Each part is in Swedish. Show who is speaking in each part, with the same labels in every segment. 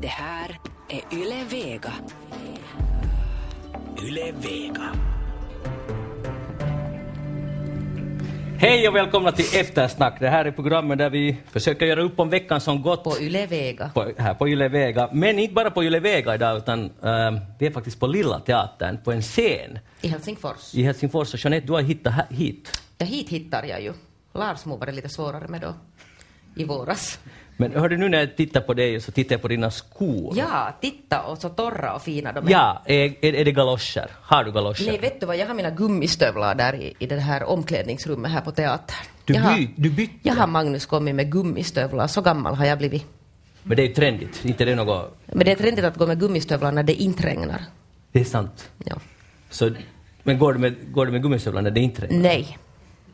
Speaker 1: Det här är Yle Vega.
Speaker 2: Yle Vega.
Speaker 3: Hej och välkomna till Eftersnack. Det här är programmet där vi försöker göra upp om veckan som gått.
Speaker 4: På Yle Vega.
Speaker 3: På, här på Yle Vega. Men inte bara på Yle Vega idag, utan uh, vi är faktiskt på Lilla Teatern, på en scen
Speaker 4: I Helsingfors.
Speaker 3: i Helsingfors. Och Jeanette, du har hittat här, hit.
Speaker 4: Ja, hit hittar jag ju. Larsmo var det lite svårare med då. I våras.
Speaker 3: Men hörde nu när jag tittar på dig så tittar jag på dina skor.
Speaker 4: Ja, titta och så torra och fina de är.
Speaker 3: Ja, är, är, är det galoscher? Har du galoscher?
Speaker 4: Nej, vet du vad, jag har mina gummistövlar där i, i det här omklädningsrummet här på teatern.
Speaker 3: Du
Speaker 4: jag,
Speaker 3: by- du bytte?
Speaker 4: jag har Magnus kommit med gummistövlar, så gammal har jag blivit.
Speaker 3: Men det är ju trendigt, inte det något...
Speaker 4: Men det är trendigt att gå med gummistövlar när det inte regnar.
Speaker 3: Det är sant.
Speaker 4: Ja.
Speaker 3: Så, men går du med, går du med gummistövlar när det inte regnar?
Speaker 4: Nej,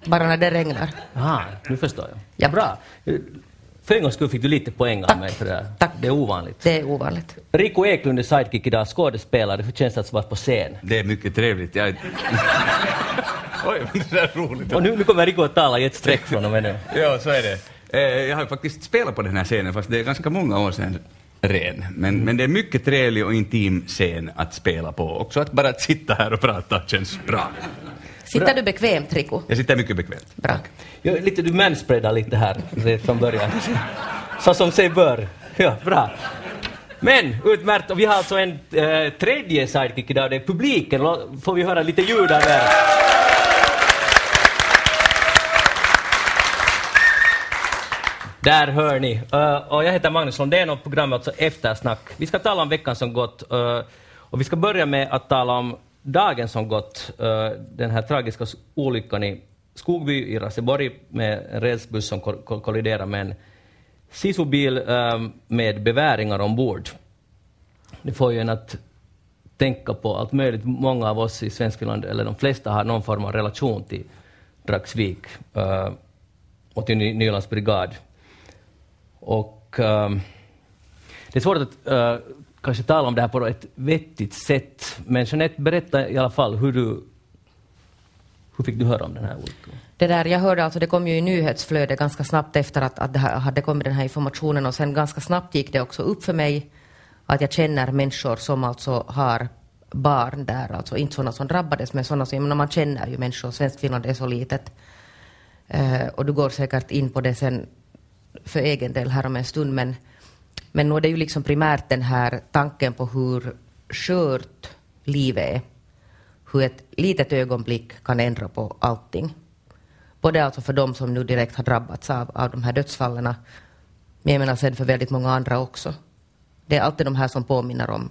Speaker 4: bara när det regnar.
Speaker 3: Ah, nu förstår jag.
Speaker 4: Ja.
Speaker 3: Bra. För en gångs skull fick du lite poäng av
Speaker 4: Tack.
Speaker 3: mig för det här.
Speaker 4: Tack.
Speaker 3: Det är ovanligt.
Speaker 4: Det är ovanligt.
Speaker 3: Rico Eklund är sidekick idag, skådespelare. Hur känns det att vara på scen?
Speaker 5: Det är mycket trevligt. Jag... Oj, det där är roligt.
Speaker 3: Och nu, nu kommer Rico att tala i ett streck från och med nu.
Speaker 5: Ja, så är det. Eh, Jag har faktiskt spelat på den här scenen, fast det är ganska många år sedan ren. Men, men det är mycket trevlig och intim scen att spela på. Också att bara att sitta här och prata känns bra.
Speaker 4: Sitter du bekvämt, Rico?
Speaker 5: Jag sitter mycket bekvämt.
Speaker 4: Bra.
Speaker 3: Ja, lite, du manspreadar lite här från början. Så som sig bör. Ja, bra. Men utmärkt, och vi har alltså en eh, tredje sidekick idag, det är publiken. Får vi höra lite ljud av er? Där hör ni. Eh, och jag heter Magnus Lundén och programmet alltså Eftersnack. Vi ska tala om veckan som gått. eh, och vi ska börja med att tala om dagen som gått. Eh, den här tragiska olyckan i Skogby i Raseborg med en rälsbuss som kol- kol- kolliderade med en Sisu-bil eh, med beväringar ombord. Det får ju en att tänka på allt möjligt. Många av oss i Svenskfinland, eller de flesta, har någon form av relation till Dragsvik eh, och till Ny- Nylands brigad. Och det är svårt att kanske tala om det här på ett vettigt sätt, men Jeanette, berätta i alla fall hur du... Hur fick du höra om den här olyckan?
Speaker 4: Det där, jag hörde alltså, det kom ju i nyhetsflödet ganska snabbt efter att, att det här, hade kommit den här informationen och sen ganska snabbt gick det också upp för mig att jag känner människor som alltså har barn där, alltså inte sådana som drabbades men sådana som, menar, man känner ju människor, svenskt Finland är så litet. Eh, och du går säkert in på det sen för egen del här om en stund men, men nu är det ju liksom primärt den här tanken på hur skört livet är hur ett litet ögonblick kan ändra på allting. Både alltså för de som nu direkt har drabbats av, av de här dödsfallen, men jag menar sen för väldigt många andra också. Det är alltid de här som påminner om,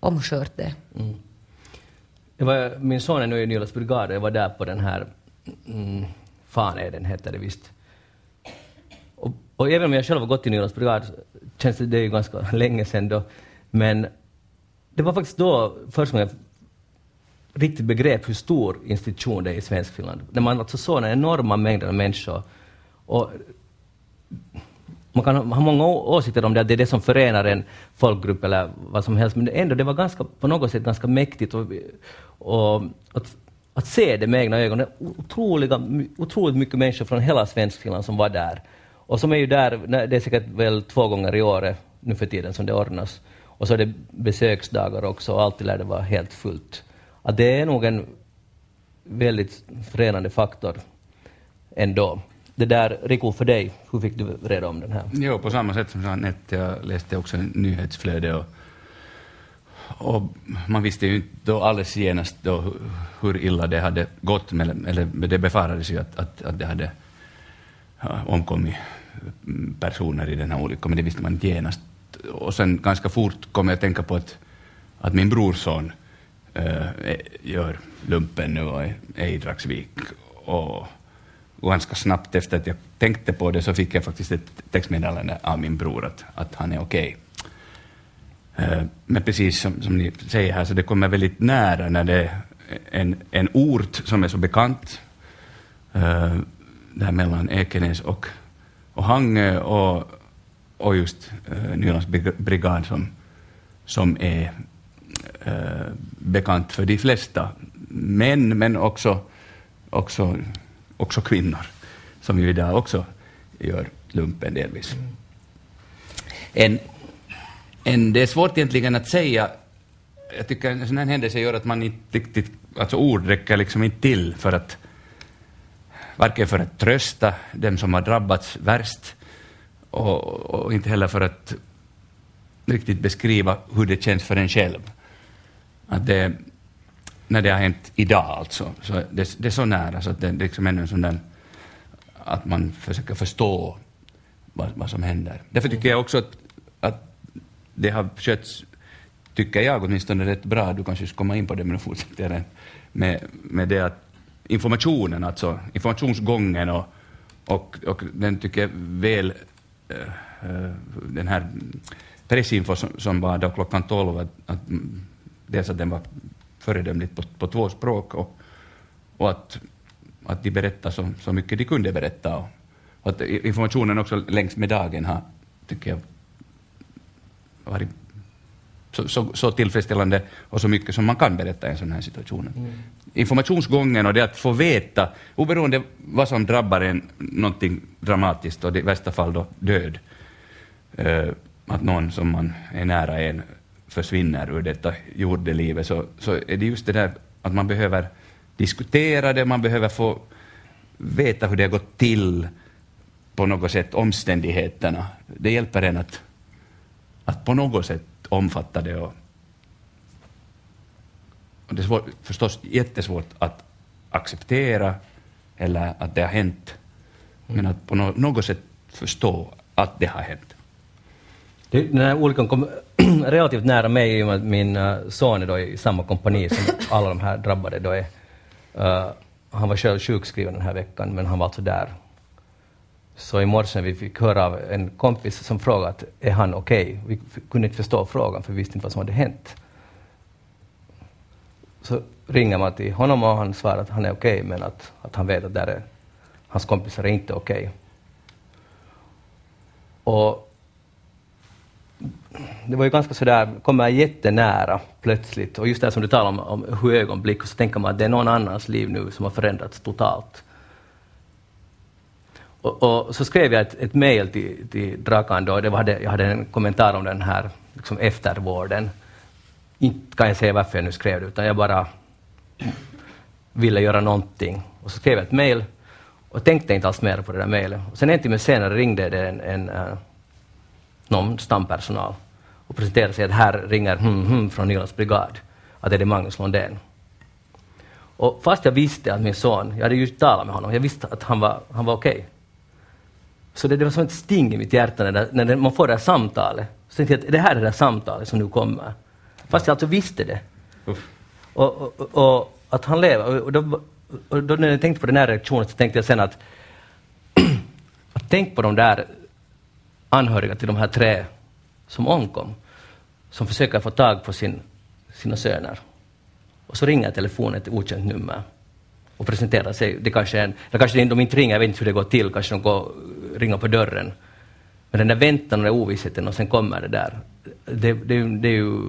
Speaker 4: om hur skört det är.
Speaker 3: Mm. Var, min son är nu i Nylands brigad och jag var där på den här... Mm, Faneden heter det visst. Och, även om jag själv har gått i Nylands brigad känns det, det är ju ganska länge sedan då, men det var faktiskt då första gången jag riktigt begrep hur stor institution det är i Svenskfinland. När man alltså såg den enorma mängden av människor. Och man kan ha många åsikter om det, att det är det som förenar en folkgrupp eller vad som helst, men det ändå, det var ganska, på något sätt ganska mäktigt och, och att, att se det med egna ögon. Otroliga, otroligt mycket människor från hela Svenskfinland som var där. Och som är ju där, det är säkert väl två gånger i året nu för tiden som det ordnas. Och så är det besöksdagar också och alltid lär det vara helt fullt. Att det är nog en väldigt förenande faktor ändå. Det där, Riku, för dig, hur fick du reda om den här?
Speaker 5: Jo, på samma sätt som Jeanette, jag läste också en nyhetsflöde och, och man visste ju inte då alldeles genast då hur illa det hade gått, men, eller det befarades ju att, att, att det hade omkommit personer i den här olyckan, men det visste man inte genast. Och sen ganska fort kom jag att tänka på att, att min brorson äh, gör lumpen nu och är, är i Dragsvik. Och, ganska snabbt efter att jag tänkte på det så fick jag faktiskt ett textmeddelande av min bror att, att han är okej. Eh, Men precis som, som ni säger här, så det kommer väldigt nära när det är en, en ort som är så bekant, eh, där mellan Ekenäs och, och Hangö och, och just eh, Nylands brig- brigad som, som är eh, bekant för de flesta män, men också, också, också kvinnor, som ju idag också gör lumpen delvis. En, en, det är svårt egentligen att säga. Jag tycker en sån här händelse gör att man inte riktigt, alltså ord räcker liksom inte till för att, varken för att trösta dem som har drabbats värst och, och inte heller för att riktigt beskriva hur det känns för en själv. Att det, när det har hänt idag alltså, så det, det är så nära så att det, det är liksom ännu en sån där, att man försöker förstå vad, vad som händer. Därför tycker jag också att, att det har skötts, tycker jag åtminstone, rätt bra. Du kanske ska komma in på det, men nu fortsätter jag med, med det att informationen, alltså informationsgången och, och, och den tycker jag väl, uh, den här pressinfo som, som var då klockan 12, att, att dels att den var föredömligt på, på två språk och, och att, att de berättade så, så mycket de kunde berätta. Och, och att informationen också längs med dagen har, tycker jag, varit så, så, så, tillfredsställande och så mycket som man kan berätta i en sån här situation. Mm. Informationsgången och det att få veta, oberoende vad som drabbar en, någonting dramatiskt och i värsta fall då död, eh, att någon som man är nära en försvinner ur detta jordelivet, så, så är det just det där att man behöver diskutera det, man behöver få veta hur det har gått till på något sätt, omständigheterna. Det hjälper en att, att på något sätt omfatta det. Och, och det är svårt, förstås jättesvårt att acceptera eller att det har hänt, men att på något sätt förstå att det har hänt.
Speaker 3: Den här olyckan kom relativt nära mig i och med att min uh, son är då i samma kompani som alla de här drabbade då är. Uh, han var själv sjukskriven den här veckan, men han var alltså där. Så i morse vi fick höra av en kompis som frågade att är han okej? Okay? Vi kunde inte förstå frågan för vi visste inte vad som hade hänt. Så ringer man till honom och han svarar att han är okej, okay, men att, att han vet att där är, hans kompisar är inte okej. Okay. Och det var ju ganska sådär, kommer jättenära plötsligt. Och just det som du talar om, om hur ögonblick, och så tänker man att det är någon annans liv nu som har förändrats totalt. Och, och så skrev jag ett, ett mejl till, till Drakan då, det var, jag hade en kommentar om den här liksom eftervården. Inte kan jag säga varför jag nu skrev det, utan jag bara ville göra någonting. Och så skrev jag ett mejl och tänkte inte alls mer på det där mejlet. Sen en timme senare ringde det en, en, eh, någon stampersonal och presenterade sig att här ringer hm, hm från Nylands brigad, att det är Magnus Lundén. Och fast jag visste att min son, jag hade just talat med honom, jag visste att han var, han var okej. Okay. Så det, det, var som ett sting i mitt hjärta när, det, när man får det här samtalet. Så tänkte jag att det här är det där samtalet som nu kommer. Fast jag alltså visste det. Och, och, och, att han lever. Och då, och då när jag tänkte på den här reaktionen så tänkte jag sen att, att tänk på de där anhöriga till de här tre som omkom, som försöker få tag på sin, sina söner. Och så ringer telefonen ett okänt nummer och presenterar sig. Det kanske är en, eller kanske de inte ringer, jag vet inte hur det går till, kanske de går, ringer på dörren. Men den där väntan och ovissheten och sen kommer det där, det, det, det är ju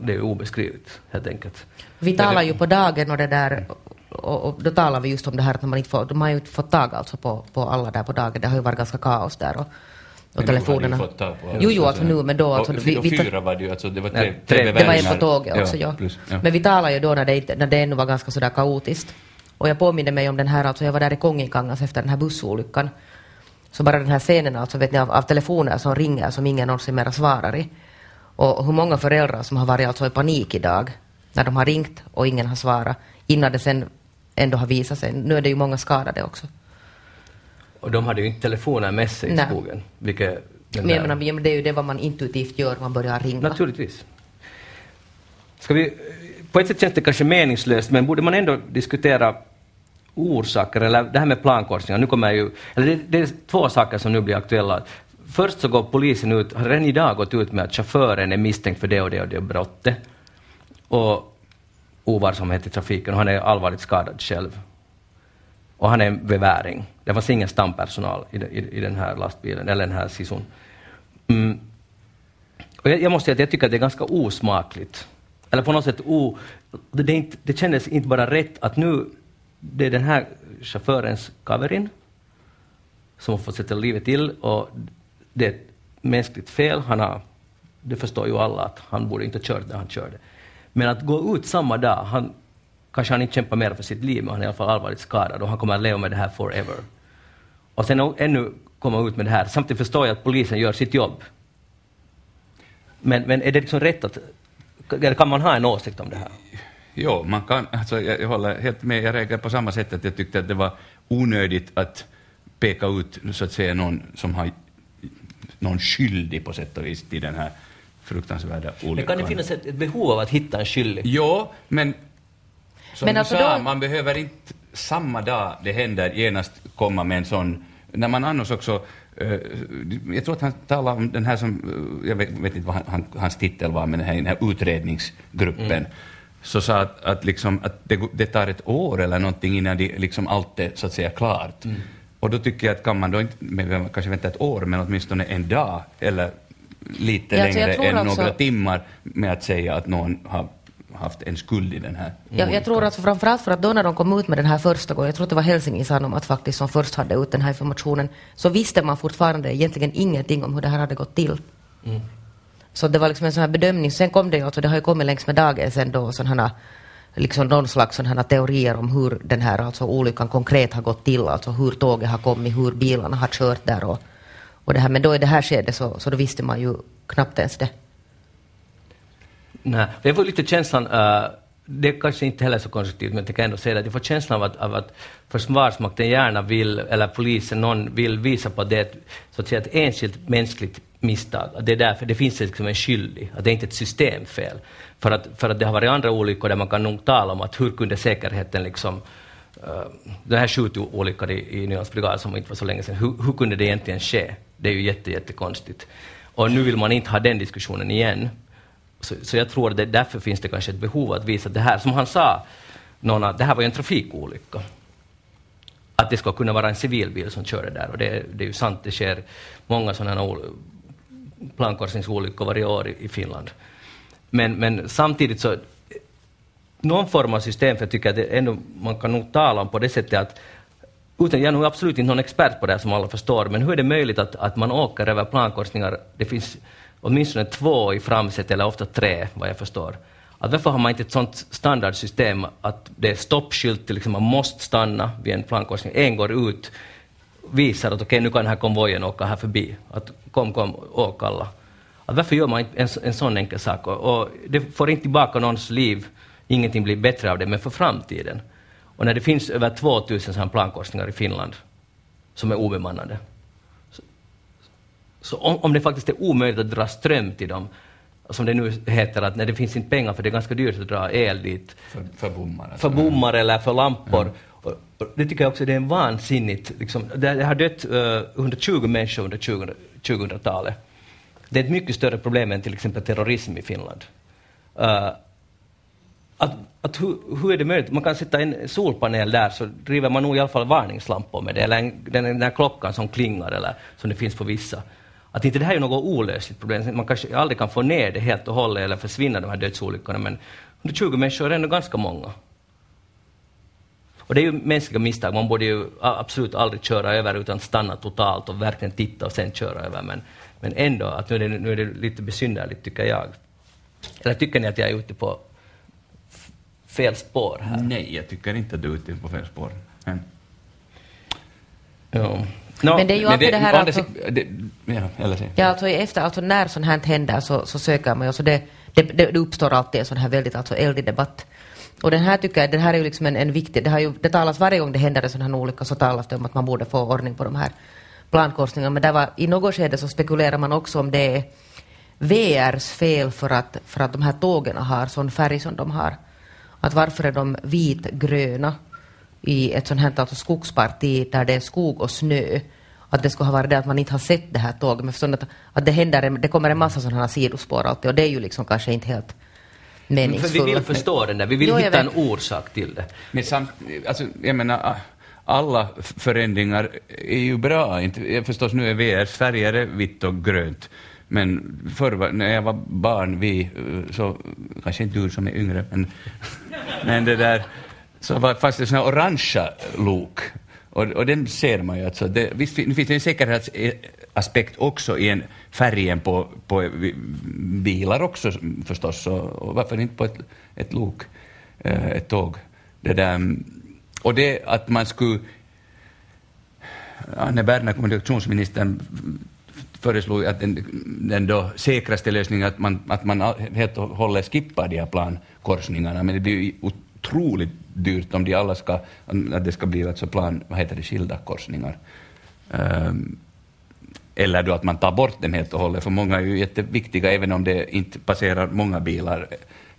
Speaker 3: det är obeskrivligt helt enkelt.
Speaker 4: Vi talar ju på dagen och det där och, och, då talar vi just om det här att man inte får, de har ju inte fått tag alltså på, på alla där på dagen. Det har ju varit ganska kaos där. Och, och telefonerna.
Speaker 5: Fått tag på
Speaker 4: jo, jo, alltså nu, men då... Alltså,
Speaker 5: vi, vi, fyra var det ju, alltså det var tre,
Speaker 4: tre Det var en på tåget också, ja. Plus, ja. Men vi talar ju då när det, när det ännu var ganska sådär kaotiskt. Och jag påminner mig om den här, alltså jag var där i Konginkangas efter den här bussolyckan. Så bara den här scenen alltså, vet ni, av, av telefoner som ringer som ingen någonsin mera svarar i. Och hur många föräldrar som har varit alltså i panik idag när de har ringt och ingen har svarat innan det sen ändå har visat sig. Nu är det ju många skadade också.
Speaker 3: Och de hade ju inte telefonen med sig i Nej. skogen. Vilket
Speaker 4: men jag menar, det är ju det vad man intuitivt gör, man börjar ringa.
Speaker 3: Naturligtvis. Ska vi, på ett sätt känns det kanske meningslöst, men borde man ändå diskutera orsaker, eller det här med plankorsningar, nu kommer ju, eller det, det, är två saker som nu blir aktuella. Först så går polisen ut, har redan idag gått ut med att chauffören är misstänkt för det och det och det brottet. Och ovarsamhet i trafiken och han är allvarligt skadad själv. Och han är en beväring. Det fanns ingen stampersonal i, i, i den här lastbilen, eller den här sisun. Mm. Och jag, jag, måste säga att jag tycker att det är ganska osmakligt. Eller på något sätt o... Det, det, inte, det kändes inte bara rätt att nu, det är den här chaufförens Kaverin som har fått sätta livet till och det är ett mänskligt fel. Han har, det förstår ju alla att han borde inte ha kört där han körde. Men att gå ut samma dag, han, kanske han inte kämpar mer för sitt liv, men han är i alla fall allvarligt skadad och han kommer att leva med det här forever. Och sen ännu komma ut med det här. Samtidigt förstår jag att polisen gör sitt jobb. Men, men är det liksom rätt att... kan man ha en åsikt om det här?
Speaker 5: Jo, man kan, alltså jag, jag håller helt med. Jag reagerar på samma sätt att jag tyckte att det var onödigt att peka ut så att säga någon som har någon skyldig på sätt och vis till den här fruktansvärda olyckan.
Speaker 3: Men kan det finnas ett, ett behov av att hitta en skyldig?
Speaker 5: Jo, men som
Speaker 4: Men
Speaker 5: du
Speaker 4: alltså
Speaker 5: sa,
Speaker 4: då-
Speaker 5: man behöver inte samma dag det händer genast komma med en sån... När man annars också... eh, jag tror att han talar om den här som... eh, jag vet, vet inte vad han, han, hans titel var, men den här, den här utredningsgruppen. Så sa att, att, liksom, att det, det tar ett år eller någonting innan det, liksom allt är så att säga klart. Och då tycker jag att kan man då inte men kanske vänta ett år, men åtminstone en dag eller lite
Speaker 4: Ja,
Speaker 5: längre än
Speaker 4: alltså-
Speaker 5: några timmar med att säga att någon har haft en skuld i den här
Speaker 4: Jag, jag tror alltså framförallt för att då när de kom ut med den här första gången, jag tror att det var Helsingin Sanomat faktiskt som först hade ut den här informationen, så visste man fortfarande egentligen ingenting om hur det här hade gått till. Så det var liksom en sån här bedömning. Sen kom det ju, alltså det har ju kommit längs med dagen sen då sådana liksom någon slags sådana teorier om hur den här alltså olyckan konkret har gått till, alltså hur tåget har kommit, hur bilarna har kört där och, och det här. Men då i det här skedet så, så då visste man ju knappt ens det.
Speaker 3: Nej, jag får lite känslan, uh, det är kanske inte heller så konstruktivt, men jag kan ändå säga att jag får känslan av att, av att Försvarsmakten gärna vill, eller polisen, någon vill visa på det så att säga, ett enskilt mänskligt misstag. Det är därför det finns liksom en skyldig, att det är inte ett systemfel. För att, för att det har varit andra olyckor där man kan nog tala om att hur kunde säkerheten liksom Uh, den här skjutolyckan i, i Nylands brigad som inte var så länge sedan, hur, hur kunde det egentligen ske? Det är ju jätte, jättekonstigt. Och nu vill man inte ha den diskussionen igen. Så, så jag tror att det, därför finns det kanske ett behov att visa att det här, som han sa, någon, att det här var ju en trafikolycka. Att det ska kunna vara en civilbil som körde där. Och det, det är ju sant, det sker många sådana plankorsningsolyckor varje år i, i Finland. Men, men samtidigt så, någon form av system, för jag tycker att det ändå, man kan nog tala om på det sättet att utan, jag är nog absolut inte någon expert på det här som alla förstår, men hur är det möjligt att, att man åker över plankorsningar, det finns åtminstone två i framsätet, eller ofta tre, vad jag förstår. Att varför har man inte ett sånt standardsystem att det är stoppskylt, liksom man måste stanna vid en plankorsning, en går ut, visar att okej, nu kan den här konvojen åka här förbi. Att kom, kom, åk alla. Att varför gör man en, en sån enkel sak? Och, och det får inte tillbaka någons liv, ingenting blir bättre av det, men för framtiden. Och när det finns över 2000 sådana plankorsningar i Finland som är obemannade, så, så om, om det faktiskt är omöjligt att dra ström till dem, som det nu heter, att när det finns inte pengar för det är ganska dyrt att dra el dit,
Speaker 5: för, för bommar. alltså.
Speaker 3: för bommar eller för lampor. Och, och det tycker jag också det är vansinnigt. Liksom, det, det har dött eh, uh, 120 människor under 2000-talet. Det är ett mycket större problem än till exempel terrorism i Finland. Uh, att, att hur, hur är det möjligt? Man kan sätta en solpanel där så driver man nog i alla fall varningslampor med det, eller en, den, den där klockan som klingar eller som det finns på vissa. Att inte det här är något olösligt problem. Man kanske aldrig kan få ner det helt och hållet eller försvinna de här dödsolyckorna, men 120 människor är ändå ganska många. Och det är ju mänskliga misstag. Man borde ju absolut aldrig köra över utan stanna totalt och verkligen titta och sen köra över. Men, men ändå, att nu är, det, nu är det lite besynnerligt tycker jag. Eller tycker ni att jag är ute på fel spår här?
Speaker 5: Nej, jag tycker inte att du är ute på fel spår. Men,
Speaker 3: Ja. Nå,
Speaker 4: Men det är ju alltid det här
Speaker 5: å andra
Speaker 4: alltså-
Speaker 5: det, ja, eller.
Speaker 4: Ja, alltså efter, alltså när sånt här händer så, så söker man ju, alltså det, det, det, det uppstår alltid en sån här väldigt alltså eldig debatt. Och den här tycker jag, den här är ju liksom en, en viktig, det, har ju, det talas varje gång det händer en sån här olycka så talas det om att man borde få ordning på de här plankorsningarna. Men där var, i något skede så spekulerar man också om det är VRs fel för att, för att de här tågen har sån färg som de har. Att varför är de vitgröna i ett sånt här alltså skogsparti där det är skog och snö? Att det skulle ha varit det att man inte har sett det här tåget. Men att, att det, händer, det kommer en massa sådana här sidospår alltid och det är ju liksom kanske inte helt
Speaker 3: för
Speaker 4: meningsfullt.
Speaker 3: vi vill förstå den där, vi vill
Speaker 4: Jo,
Speaker 3: hitta en orsak till det.
Speaker 5: Men samt, alltså, jag menar, alla förändringar är ju bra. Inte, förstås, nu är VRs färger är vitt och grönt. Men förr när jag var barn, vi, eh, så, kanske inte du som är yngre, men, men det där, så var, fanns det såna orangea lok. Och, och den ser man ju alltså. Det, visst nu finns det en säkerhets, aspekt också i en färgen på, på bilar också förstås, och, varför inte på ett, ett lok, eh, ett tåg. Det där, mm, och det att man skulle... Anne Berner, kommunikationsministern, föreslog att den, den då säkraste lösningen att man, att man helt och hållet skippar de här plankorsningarna, men det blir ju otroligt dyrt om de alla ska, att det ska bli alltså plan, vad heter det, skilda korsningar. Um, eller då att man tar bort dem helt och hållet, för många är ju jätteviktiga, även om det inte passerar många bilar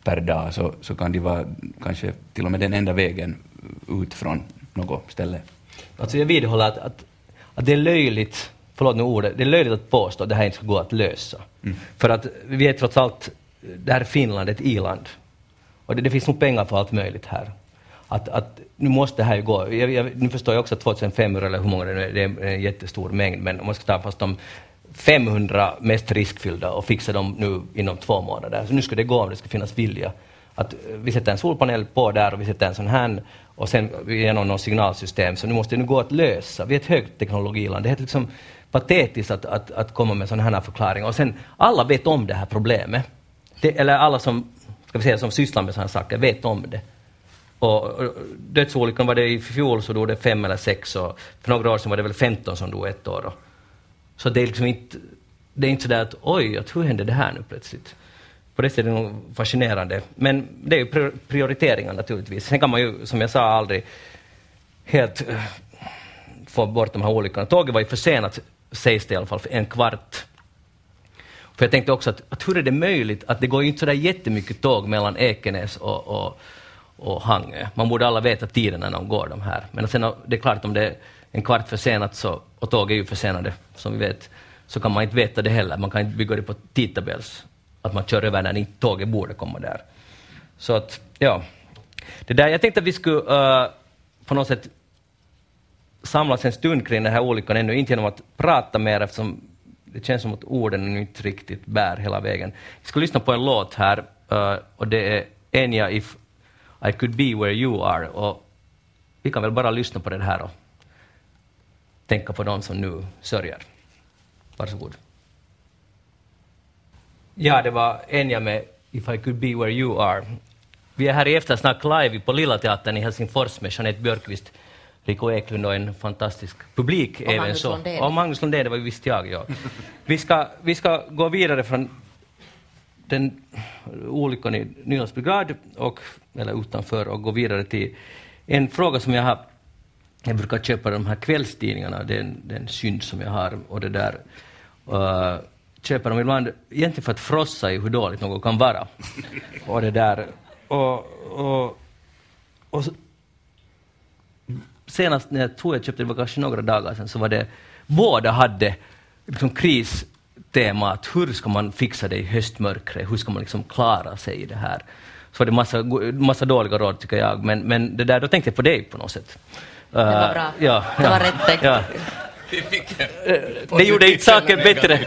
Speaker 5: per dag, så, så kan de vara kanske till och med den enda vägen ut från något ställe.
Speaker 3: Alltså jag vidhåller att, att, att det är löjligt, förlåt nu ordet, det är löjligt att påstå att det här inte ska gå att lösa. Mm. För att vi är trots allt, det här är Finland, ett i-land. Och det, det finns nog pengar för allt möjligt här att, att nu måste det här ju gå. Jag, jag, nu förstår jag också att 2500 eller hur många det är, det är en jättestor mängd, men om man ska ta fast de 500 mest riskfyllda och fixa dem nu inom två månader. Så nu ska det gå om det ska finnas vilja. Att eh, vi sätter en solpanel på där och vi sätter en sån här och sen genom något signalsystem. Så nu måste det nu gå att lösa. Vi är ett högteknologiland. Det är liksom patetiskt att, att, att komma med sådana här förklaringar. Och sen, alla vet om det här problemet. Det, eller alla som, ska vi säga, som sysslar med sådana saker vet om det. Och dödsolyckan var det i fjol så dog det fem eller sex och för några år sedan var det väl 15 som dog ett år. Så det är liksom inte, det är inte sådär att oj, att hur hände det här nu plötsligt? På det sättet är det nog fascinerande. Men det är ju prioriteringar naturligtvis. Sen kan man ju, som jag sa, aldrig helt eh, få bort de här olyckorna. Tåget var ju försenat, sägs det i alla fall, för en kvart. För jag tänkte också att, att hur är det möjligt att det går ju inte sådär jättemycket tåg mellan Ekenäs och, och och Hangö. Man borde alla veta tiderna när de går de här. Men sen, det är klart om det är en kvart försenat så, och tåg är ju försenade som vi vet, så kan man inte veta det heller. Man kan inte bygga det på tidtabells, att man kör över när inte tåget borde komma där. Så att, ja. Det där, jag tänkte att vi skulle uh, på något sätt samlas en stund kring den här olyckan ännu, inte genom att prata mer eftersom det känns som att orden inte riktigt bär hela vägen. Vi ska lyssna på en låt här uh, och det är Enya If i could be where you are. Och vi kan väl bara lyssna på det här och tänka på de som nu sörjer. Varsågod. Ja, det var Enya med If I could be where you are. Vi är här i Eftersnack live på Lilla Teatern i Helsingfors med Jeanette Björkqvist, Rico Eklund och en fantastisk publik.
Speaker 4: Och Magnus Lundén.
Speaker 3: Och Magnus Lundén, det var visst jag, ja. vi, ska, vi ska gå vidare från den olyckan i Nylands brigad, och, eller utanför, och gå vidare till en fråga som jag har jag brukar köpa de här kvällstidningarna, det är en, det är en synd som jag har. Och det där, uh, köper dem ibland egentligen för att frossa i hur dåligt något kan vara. och det där, och, och, och senast när jag tror jag köpte det var kanske några dagar sedan, så var det, båda hade liksom kris temat, hur ska man fixa det i höstmörkret, hur ska man liksom klara sig i det här? Så var det massa, massa dåliga råd tycker jag, men, men det där, då tänkte jag på dig på något sätt.
Speaker 4: Det var bra. Uh, ja, det var rätt tänkt. Ja.
Speaker 3: Det gjorde inte saken bättre.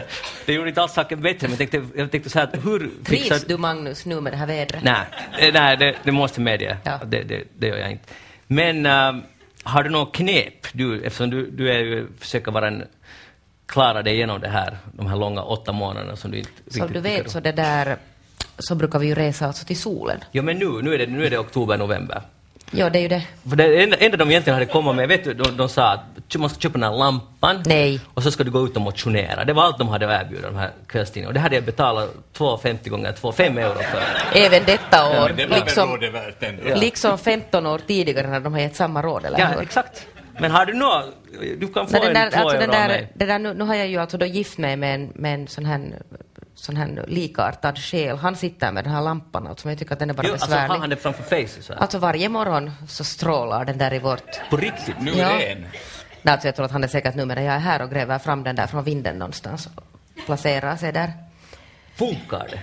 Speaker 3: Det gjorde inte alls saken bättre, men jag tänkte, jag tänkte så här, hur
Speaker 4: fixar... Trivs du Magnus nu med det här vädret?
Speaker 3: Nej, eh, nej det, det måste medge. Ja. Det, det, det gör jag inte. Men uh, har du något knep, du, eftersom du, du är försöker vara en klara dig igenom det här, de här långa åtta månaderna som du inte
Speaker 4: Som du vet så det där så brukar vi ju resa alltså till solen.
Speaker 3: Ja men nu, nu är det, nu är det oktober, november.
Speaker 4: Ja, det är ju det.
Speaker 3: För det enda, enda de egentligen hade kommit med, vet du, de, de sa att man ska köpa den här lampan
Speaker 4: Nej.
Speaker 3: och så ska du gå ut och motionera. Det var allt de hade att erbjuda, de här kvällstidningarna. Och det hade jag betalat 2,50 gånger 2, 5 euro för.
Speaker 4: Även detta år.
Speaker 5: Ja, det
Speaker 4: liksom, liksom 15 år tidigare när de har gett samma råd, eller
Speaker 3: Ja,
Speaker 4: hur?
Speaker 3: exakt. Men har du något, du kan få
Speaker 4: Nej, den där,
Speaker 3: en två
Speaker 4: alltså
Speaker 3: euro
Speaker 4: den där,
Speaker 3: av mig.
Speaker 4: det där, nu, nu har jag ju alltså då gift mig med en, med en sån här sån här likartad själ. Han sitter med den här lampan, alltså, men jag tycker att den är bara
Speaker 3: Jo, alltså
Speaker 4: besvärlig.
Speaker 3: har han det framför här?
Speaker 4: Alltså varje morgon så strålar den där i vårt...
Speaker 3: På riktigt?
Speaker 5: Nu
Speaker 4: Ja.
Speaker 5: är det en.
Speaker 4: Nej, alltså jag tror att han är säkert nu medan jag är här och gräver fram den där från vinden någonstans och placerar sig där.
Speaker 3: Funkar det?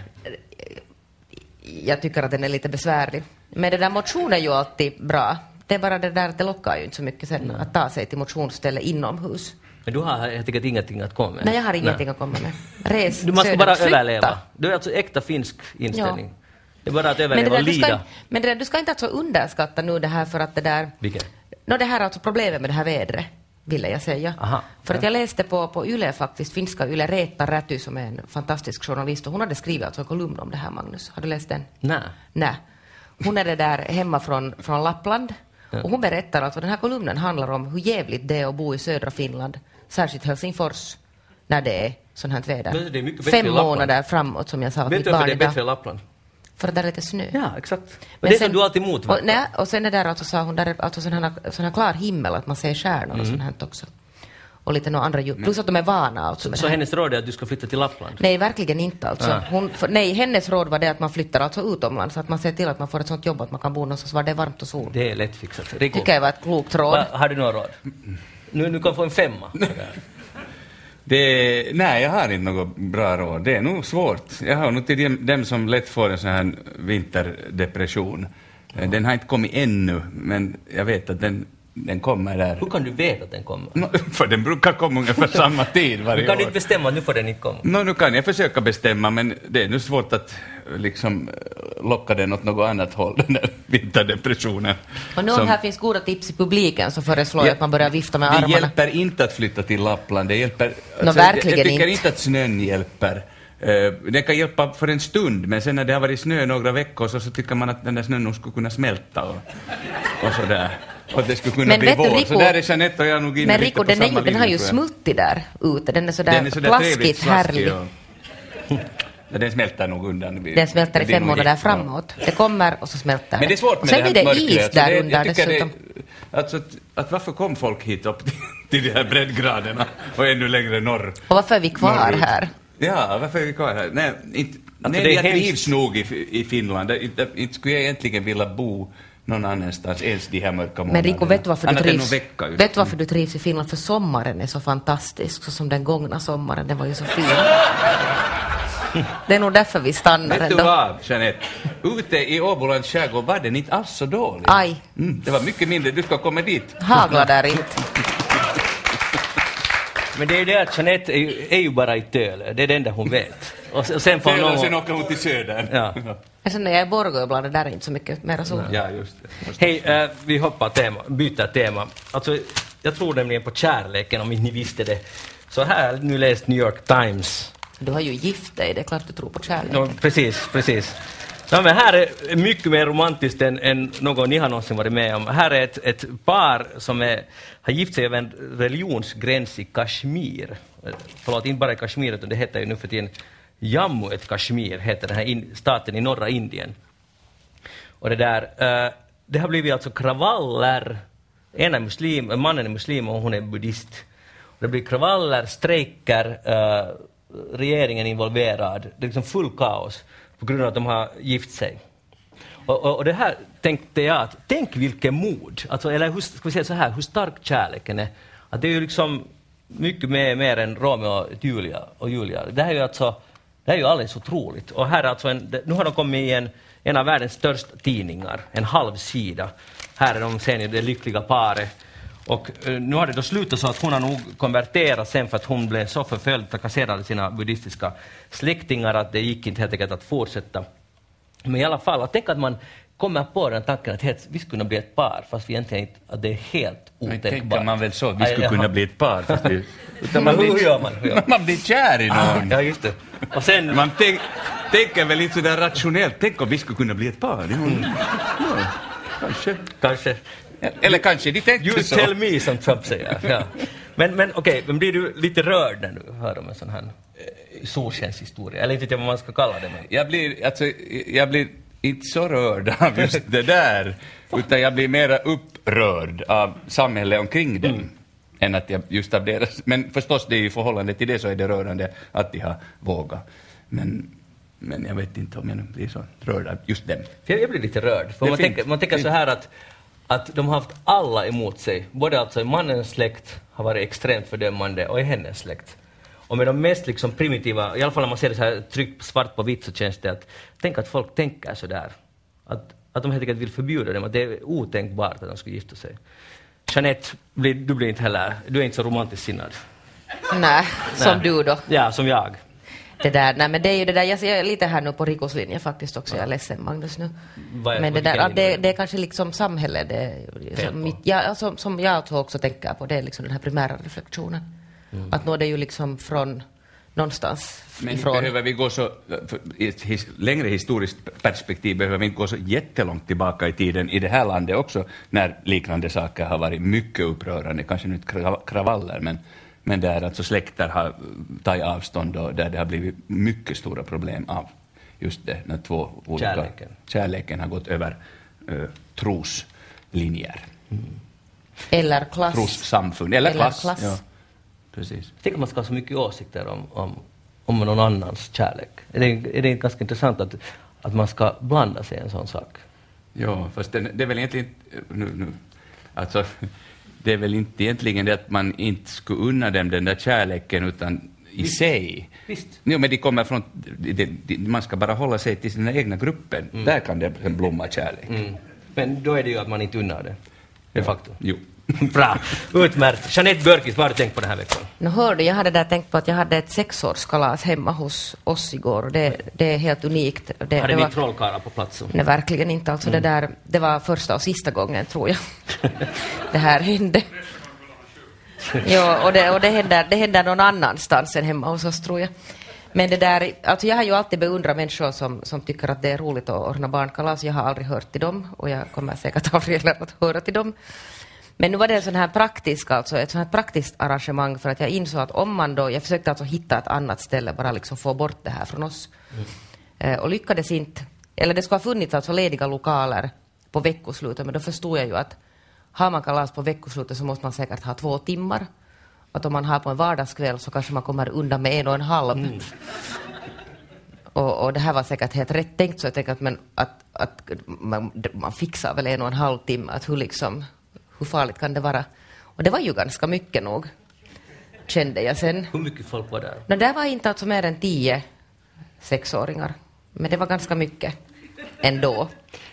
Speaker 4: Jag tycker att den är lite besvärlig. Men det där motion är ju alltid bra. Det är bara det där att det lockar ju inte så mycket sen att ta sig till motionsställe inomhus.
Speaker 3: Men du har helt enkelt ingenting att komma med?
Speaker 4: Nej, jag har ingenting att komma med. Res
Speaker 3: Du måste bara
Speaker 4: flytta.
Speaker 3: överleva. Du är alltså äkta finsk inställning. Det är bara att
Speaker 4: Men,
Speaker 3: överleva
Speaker 4: där,
Speaker 3: och
Speaker 4: du ska,
Speaker 3: lida.
Speaker 4: men det där, du ska inte alltså underskatta nu det här för att det där...
Speaker 3: Vilket?
Speaker 4: No, det här är alltså problemet med det här vädret. ville jag säga.
Speaker 3: Aha.
Speaker 4: För att jag läste på, på Yle faktiskt, finska Yle, Reetta Räty som är en fantastisk journalist och hon hade skrivit alltså en kolumn om det här Magnus. Har du läst den?
Speaker 3: Nej.
Speaker 4: Nej. Hon är det där hemma från, från Lappland och hon berättar alltså, den här kolumnen handlar om hur jävligt det är att bo i södra Finland, särskilt Helsingfors, när det är sånt här väder.
Speaker 3: Är
Speaker 4: Fem månader framåt som jag sa
Speaker 3: Vet du varför det är bättre i Lappland?
Speaker 4: För att där är lite snö.
Speaker 3: Ja, exakt.
Speaker 4: Men
Speaker 3: det
Speaker 4: sen-
Speaker 3: som du alltid motverkar.
Speaker 4: Och, nej, och sen är där alltså, sa hon, där är alltså sån här, sån här klar himmel, att man ser stjärnor
Speaker 3: Mm.
Speaker 4: och sånt här också. Och lite några andra ljud. Plus att de är vana alltså med
Speaker 3: Så
Speaker 4: det här.
Speaker 3: hennes råd är att du ska flytta till Lappland?
Speaker 4: Nej, verkligen inte alltså.
Speaker 3: Ah.
Speaker 4: Hon, för, nej, hennes råd var det att man flyttar alltså utomlands, att man ser till att man får ett sånt jobb att man kan bo någonstans var det är varmt och sol.
Speaker 3: Det är lättfixat. Rico,
Speaker 4: tycker jag var ett klokt råd.
Speaker 3: va, har du några råd? Nu, nu kan du få en femma.
Speaker 5: Det, nej, jag har inte något bra råd. Det är nog svårt. Jag har nog till dem, dem som lätt får en sån här vinterdepression. Eh, Den har inte kommit ännu, men jag vet att den, den kommer där.
Speaker 3: Hur kan du veta att den kommer?
Speaker 5: Nå, För den brukar komma ungefär samma tid
Speaker 3: Du
Speaker 5: varje
Speaker 3: kan
Speaker 5: år.
Speaker 3: inte bestämma att nu får den inte komma.
Speaker 5: Nå, nu kan jag försöka bestämma, men det är nu svårt att eh, liksom eh, locka den åt något annat håll, den där vinterdepressionen.
Speaker 4: Och nu om
Speaker 5: Som-
Speaker 4: här finns goda tips i publiken så föreslår jag
Speaker 5: Ja,
Speaker 4: att man börjar vifta med
Speaker 5: det
Speaker 4: armarna.
Speaker 5: hjälper inte att flytta till Lappland. Det hjälper... alltså,
Speaker 4: verkligen
Speaker 5: jag, jag tycker
Speaker 4: inte.
Speaker 5: inte att snön hjälper. Uh, den kan hjälpa för en stund, men sen när det har varit snö några veckor så, så tycker man att den där snön nog skulle kunna smälta och, och sådär. Och att det skulle kunna
Speaker 4: Men
Speaker 5: bli
Speaker 4: vet du,
Speaker 5: vår.
Speaker 4: Rico-
Speaker 5: så där är Jeanette och jag nog inne
Speaker 4: Men
Speaker 5: lite
Speaker 4: Rico,
Speaker 5: på
Speaker 4: den, är ju, den har ju smuttig där ute. Den är sådär,
Speaker 5: Den är sådär trevligt
Speaker 4: plaskigt
Speaker 5: slaskig
Speaker 4: härlig.
Speaker 5: och... Ja, den smälter nog undan.
Speaker 4: Den smälter i fem månader framåt. Det kommer och så smälter
Speaker 5: Men det är svårt med
Speaker 4: Sen
Speaker 5: det här
Speaker 4: blir det is där
Speaker 5: det,
Speaker 4: under dessutom.
Speaker 5: Det, alltså, att, att varför kom folk hit upp till, till de här breddgraderna och ännu längre norr?
Speaker 4: Och varför är vi kvar
Speaker 5: norrut?
Speaker 4: här?
Speaker 5: Ja, varför är vi kvar här? Nej, inte,
Speaker 3: Alltså,
Speaker 5: nej
Speaker 3: det är
Speaker 5: jag trivs nog i, i Finland. Inte skulle jag egentligen vilja bo någon annanstans ens de här mörka månaderna.
Speaker 4: Men Rico, vet du varför du trivs?
Speaker 5: vecka.
Speaker 4: Vet du varför du trivs i Finland? För sommaren är så fantastisk, så som den gångna sommaren, den var ju så fin. Det är nog därför vi stannar
Speaker 5: Vet du
Speaker 4: ändå.
Speaker 5: vad, Jeanette? Ute i Åbolands skärgård var den inte alls så dålig.
Speaker 4: Aj.
Speaker 5: Mm, det var mycket mindre. Du ska komma dit.
Speaker 4: Hagla där inte.
Speaker 3: Men det är ju det att Jeanette är ju, är ju bara i Tölö. Det är det enda hon vet. Och sen, och sen får
Speaker 5: Sen,
Speaker 3: någon...
Speaker 5: sen åker hon till södern.
Speaker 3: Ja.
Speaker 4: Men sen när jag är i Borgå ibland, det där är inte så mycket mera sol.
Speaker 5: ja, just det.
Speaker 3: Hej, eh, vi hoppar tema, byter tema. Alltså, jag tror nämligen på kärleken, om inte ni visste det. Så här nu läst New York Times.
Speaker 4: Du har ju gift dig, det är klart du tror på kärlek.
Speaker 3: No, precis, precis. Ja, men här är mycket mer romantiskt än, än något ni har någonsin varit med om. Här är ett, ett par som är, har gift sig över en religionsgräns i Kashmir. Förlåt, inte bara i Kashmir, utan det heter ju nu för tiden Jammu et Kashmir, heter den här in, staten i norra Indien. Och det där, uh, det har blivit alltså kravaller. En är muslim, mannen är muslim och hon är buddhist. Och det blir kravaller, strejker, uh, regeringen är involverad. Det är liksom full kaos på grund av att de har gift sig. Och, och, och det här tänkte jag att, tänk vilket mod, alltså, eller hur, ska vi säga så här, hur stark kärleken är. Att det är ju liksom mycket mer, mer än Romeo och Julia. Och Julia. Det här är ju alltså, det är ju alldeles otroligt. Och här alltså en, nu har de kommit i en, en av världens största tidningar, en halv sida. Här är de sen ni, det lyckliga paret. Och eh, nu har det då slutat så att hon har nog konverterat sen för att hon blev så förföljd, trakasserad av sina buddhistiska släktingar att det gick inte helt enkelt att fortsätta. Men i alla fall, att tänk att man kommer på den tanken att vi skulle kunna bli ett par fast vi egentligen inte, att det är helt otänkbart.
Speaker 5: tänker man väl så, vi skulle kunna bli ett par. Fast vi, utan
Speaker 3: Men hur gör man? Hur gör man?
Speaker 5: man blir kär i någon.
Speaker 3: Ja, just det. Och sen,
Speaker 5: Man tänk, tänker väl inte sådär rationellt, tänk om vi skulle kunna bli ett par. Ja, ja, kanske.
Speaker 3: kanske,
Speaker 5: Eller kanske de tänkte
Speaker 3: you
Speaker 5: så.
Speaker 3: tell me som Trump säger. Ja. Men, men okej, men blir du lite rörd när du hör om en sån här eh, solskenshistoria? Eller inte vet jag vad man ska kalla det. Men.
Speaker 5: Jag blir, alltså, jag blir inte så rörd av just det där, utan jag blir mera upprörd av samhället omkring dem. Än att jag just av deras, men förstås det är i förhållande till det så är det rörande att de har vågat. Men, men jag vet inte om jag nu blir så rörd av just dem.
Speaker 3: För jag, blir lite rörd. För man, tänker, man tänker så här att, att de har haft alla emot sig. Både alltså i mannens släkt har varit extremt fördömande och i hennes släkt. Och med de mest liksom primitiva, i alla fall när man ser det så här tryckt svart på vitt så känns det att, tänk att folk tänker så där. Att, att de helt enkelt vill förbjuda dem, att det är otänkbart att de skulle gifta sig. Jeanette, du blir inte heller, du är inte så romantiskt sinnad.
Speaker 4: Nej, som
Speaker 3: Nej.
Speaker 4: du då.
Speaker 3: Ja, som jag.
Speaker 4: Det där, nej men det är ju det där, jag ser lite här nu på Rikos linje faktiskt också, jag är ledsen Magnus nu.
Speaker 3: Vad
Speaker 4: Men det där, ja, det, det är kanske liksom samhället, det, som, mitt, ja, alltså, som jag också tänker på, det är liksom den här primära reflektionen.
Speaker 3: Mm.
Speaker 4: Att nå det ju liksom från någonstans
Speaker 5: Men
Speaker 4: ifrån.
Speaker 5: behöver vi gå så, i ett his, längre historiskt perspektiv behöver vi inte gå så jättelångt tillbaka i tiden i det här landet också, när liknande saker har varit mycket upprörande, kanske nu kravaller, men, men där alltså släkter har tagit avstånd och där det har blivit mycket stora problem av just det, när två olika...
Speaker 3: Kärleken.
Speaker 5: Kärleken har gått över uh, troslinjer,
Speaker 4: Eller klass.
Speaker 5: trossamfund, eller,
Speaker 4: Eller
Speaker 5: klass.
Speaker 4: klass.
Speaker 5: Ja, precis.
Speaker 3: Tänk att man ska ha så mycket åsikter om, om, om någon annans kärlek. Är det, är det inte ganska intressant att, att man ska blanda sig i en sån sak?
Speaker 5: Ja, fast det, det är väl egentligen nu, nu, alltså, det är väl inte egentligen det att man inte skulle unna dem den där kärleken, utan i sig.
Speaker 3: Visst.
Speaker 5: Jo, men de kommer från, det, det, man ska bara hålla sig till sin egna gruppen. Där kan det blomma kärlek.
Speaker 3: Mm. Men då är det ju att man inte unnar det. De facto.
Speaker 5: Jo.
Speaker 3: Bra, utmärkt. Jeanette Björkis, vad har du tänkt på den här veckan?
Speaker 4: Nu hörde jag hade där tänkt på att jag hade ett sexårskalas hemma hos oss igår det, det är helt unikt. Det,
Speaker 3: Hade
Speaker 4: det
Speaker 3: ni
Speaker 4: var,
Speaker 3: trollkarlar på plats?
Speaker 4: nej, verkligen inte. Alltså det, där, det var första och sista gången, tror jag, det här hände. Ja, och, det, och det, händer, det händer någon annanstans än hemma hos oss, tror jag. Men det där, alltså jag har ju alltid beundrat människor som, som tycker att det är roligt att ordna barnkalas. Jag har aldrig hört till dem och jag kommer säkert aldrig heller att höra till dem. Men nu var det en sån här praktisk, alltså ett sån här praktiskt arrangemang för att jag insåg att om man då, jag försökte alltså hitta ett annat ställe, bara liksom få bort det här från oss. Eh, och lyckades inte, eller det skulle ha funnits alltså lediga lokaler på veckoslutet, men då förstod jag ju att har man kalas på veckoslutet så måste man säkert ha två timmar. Att om man har på en vardagskväll så kanske man kommer undan med en och en halv. Och, och det här var säkert helt rätt tänkt, så jag tänker att, men, att, att man, man fixar väl en och en halv timme, att hur, liksom, hur farligt kan det vara? Och det var ju ganska mycket nog, kände jag sen.
Speaker 3: Hur mycket folk var där?
Speaker 4: No, där var inte alltså mer än tio sexåringar, men det var ganska mycket ändå,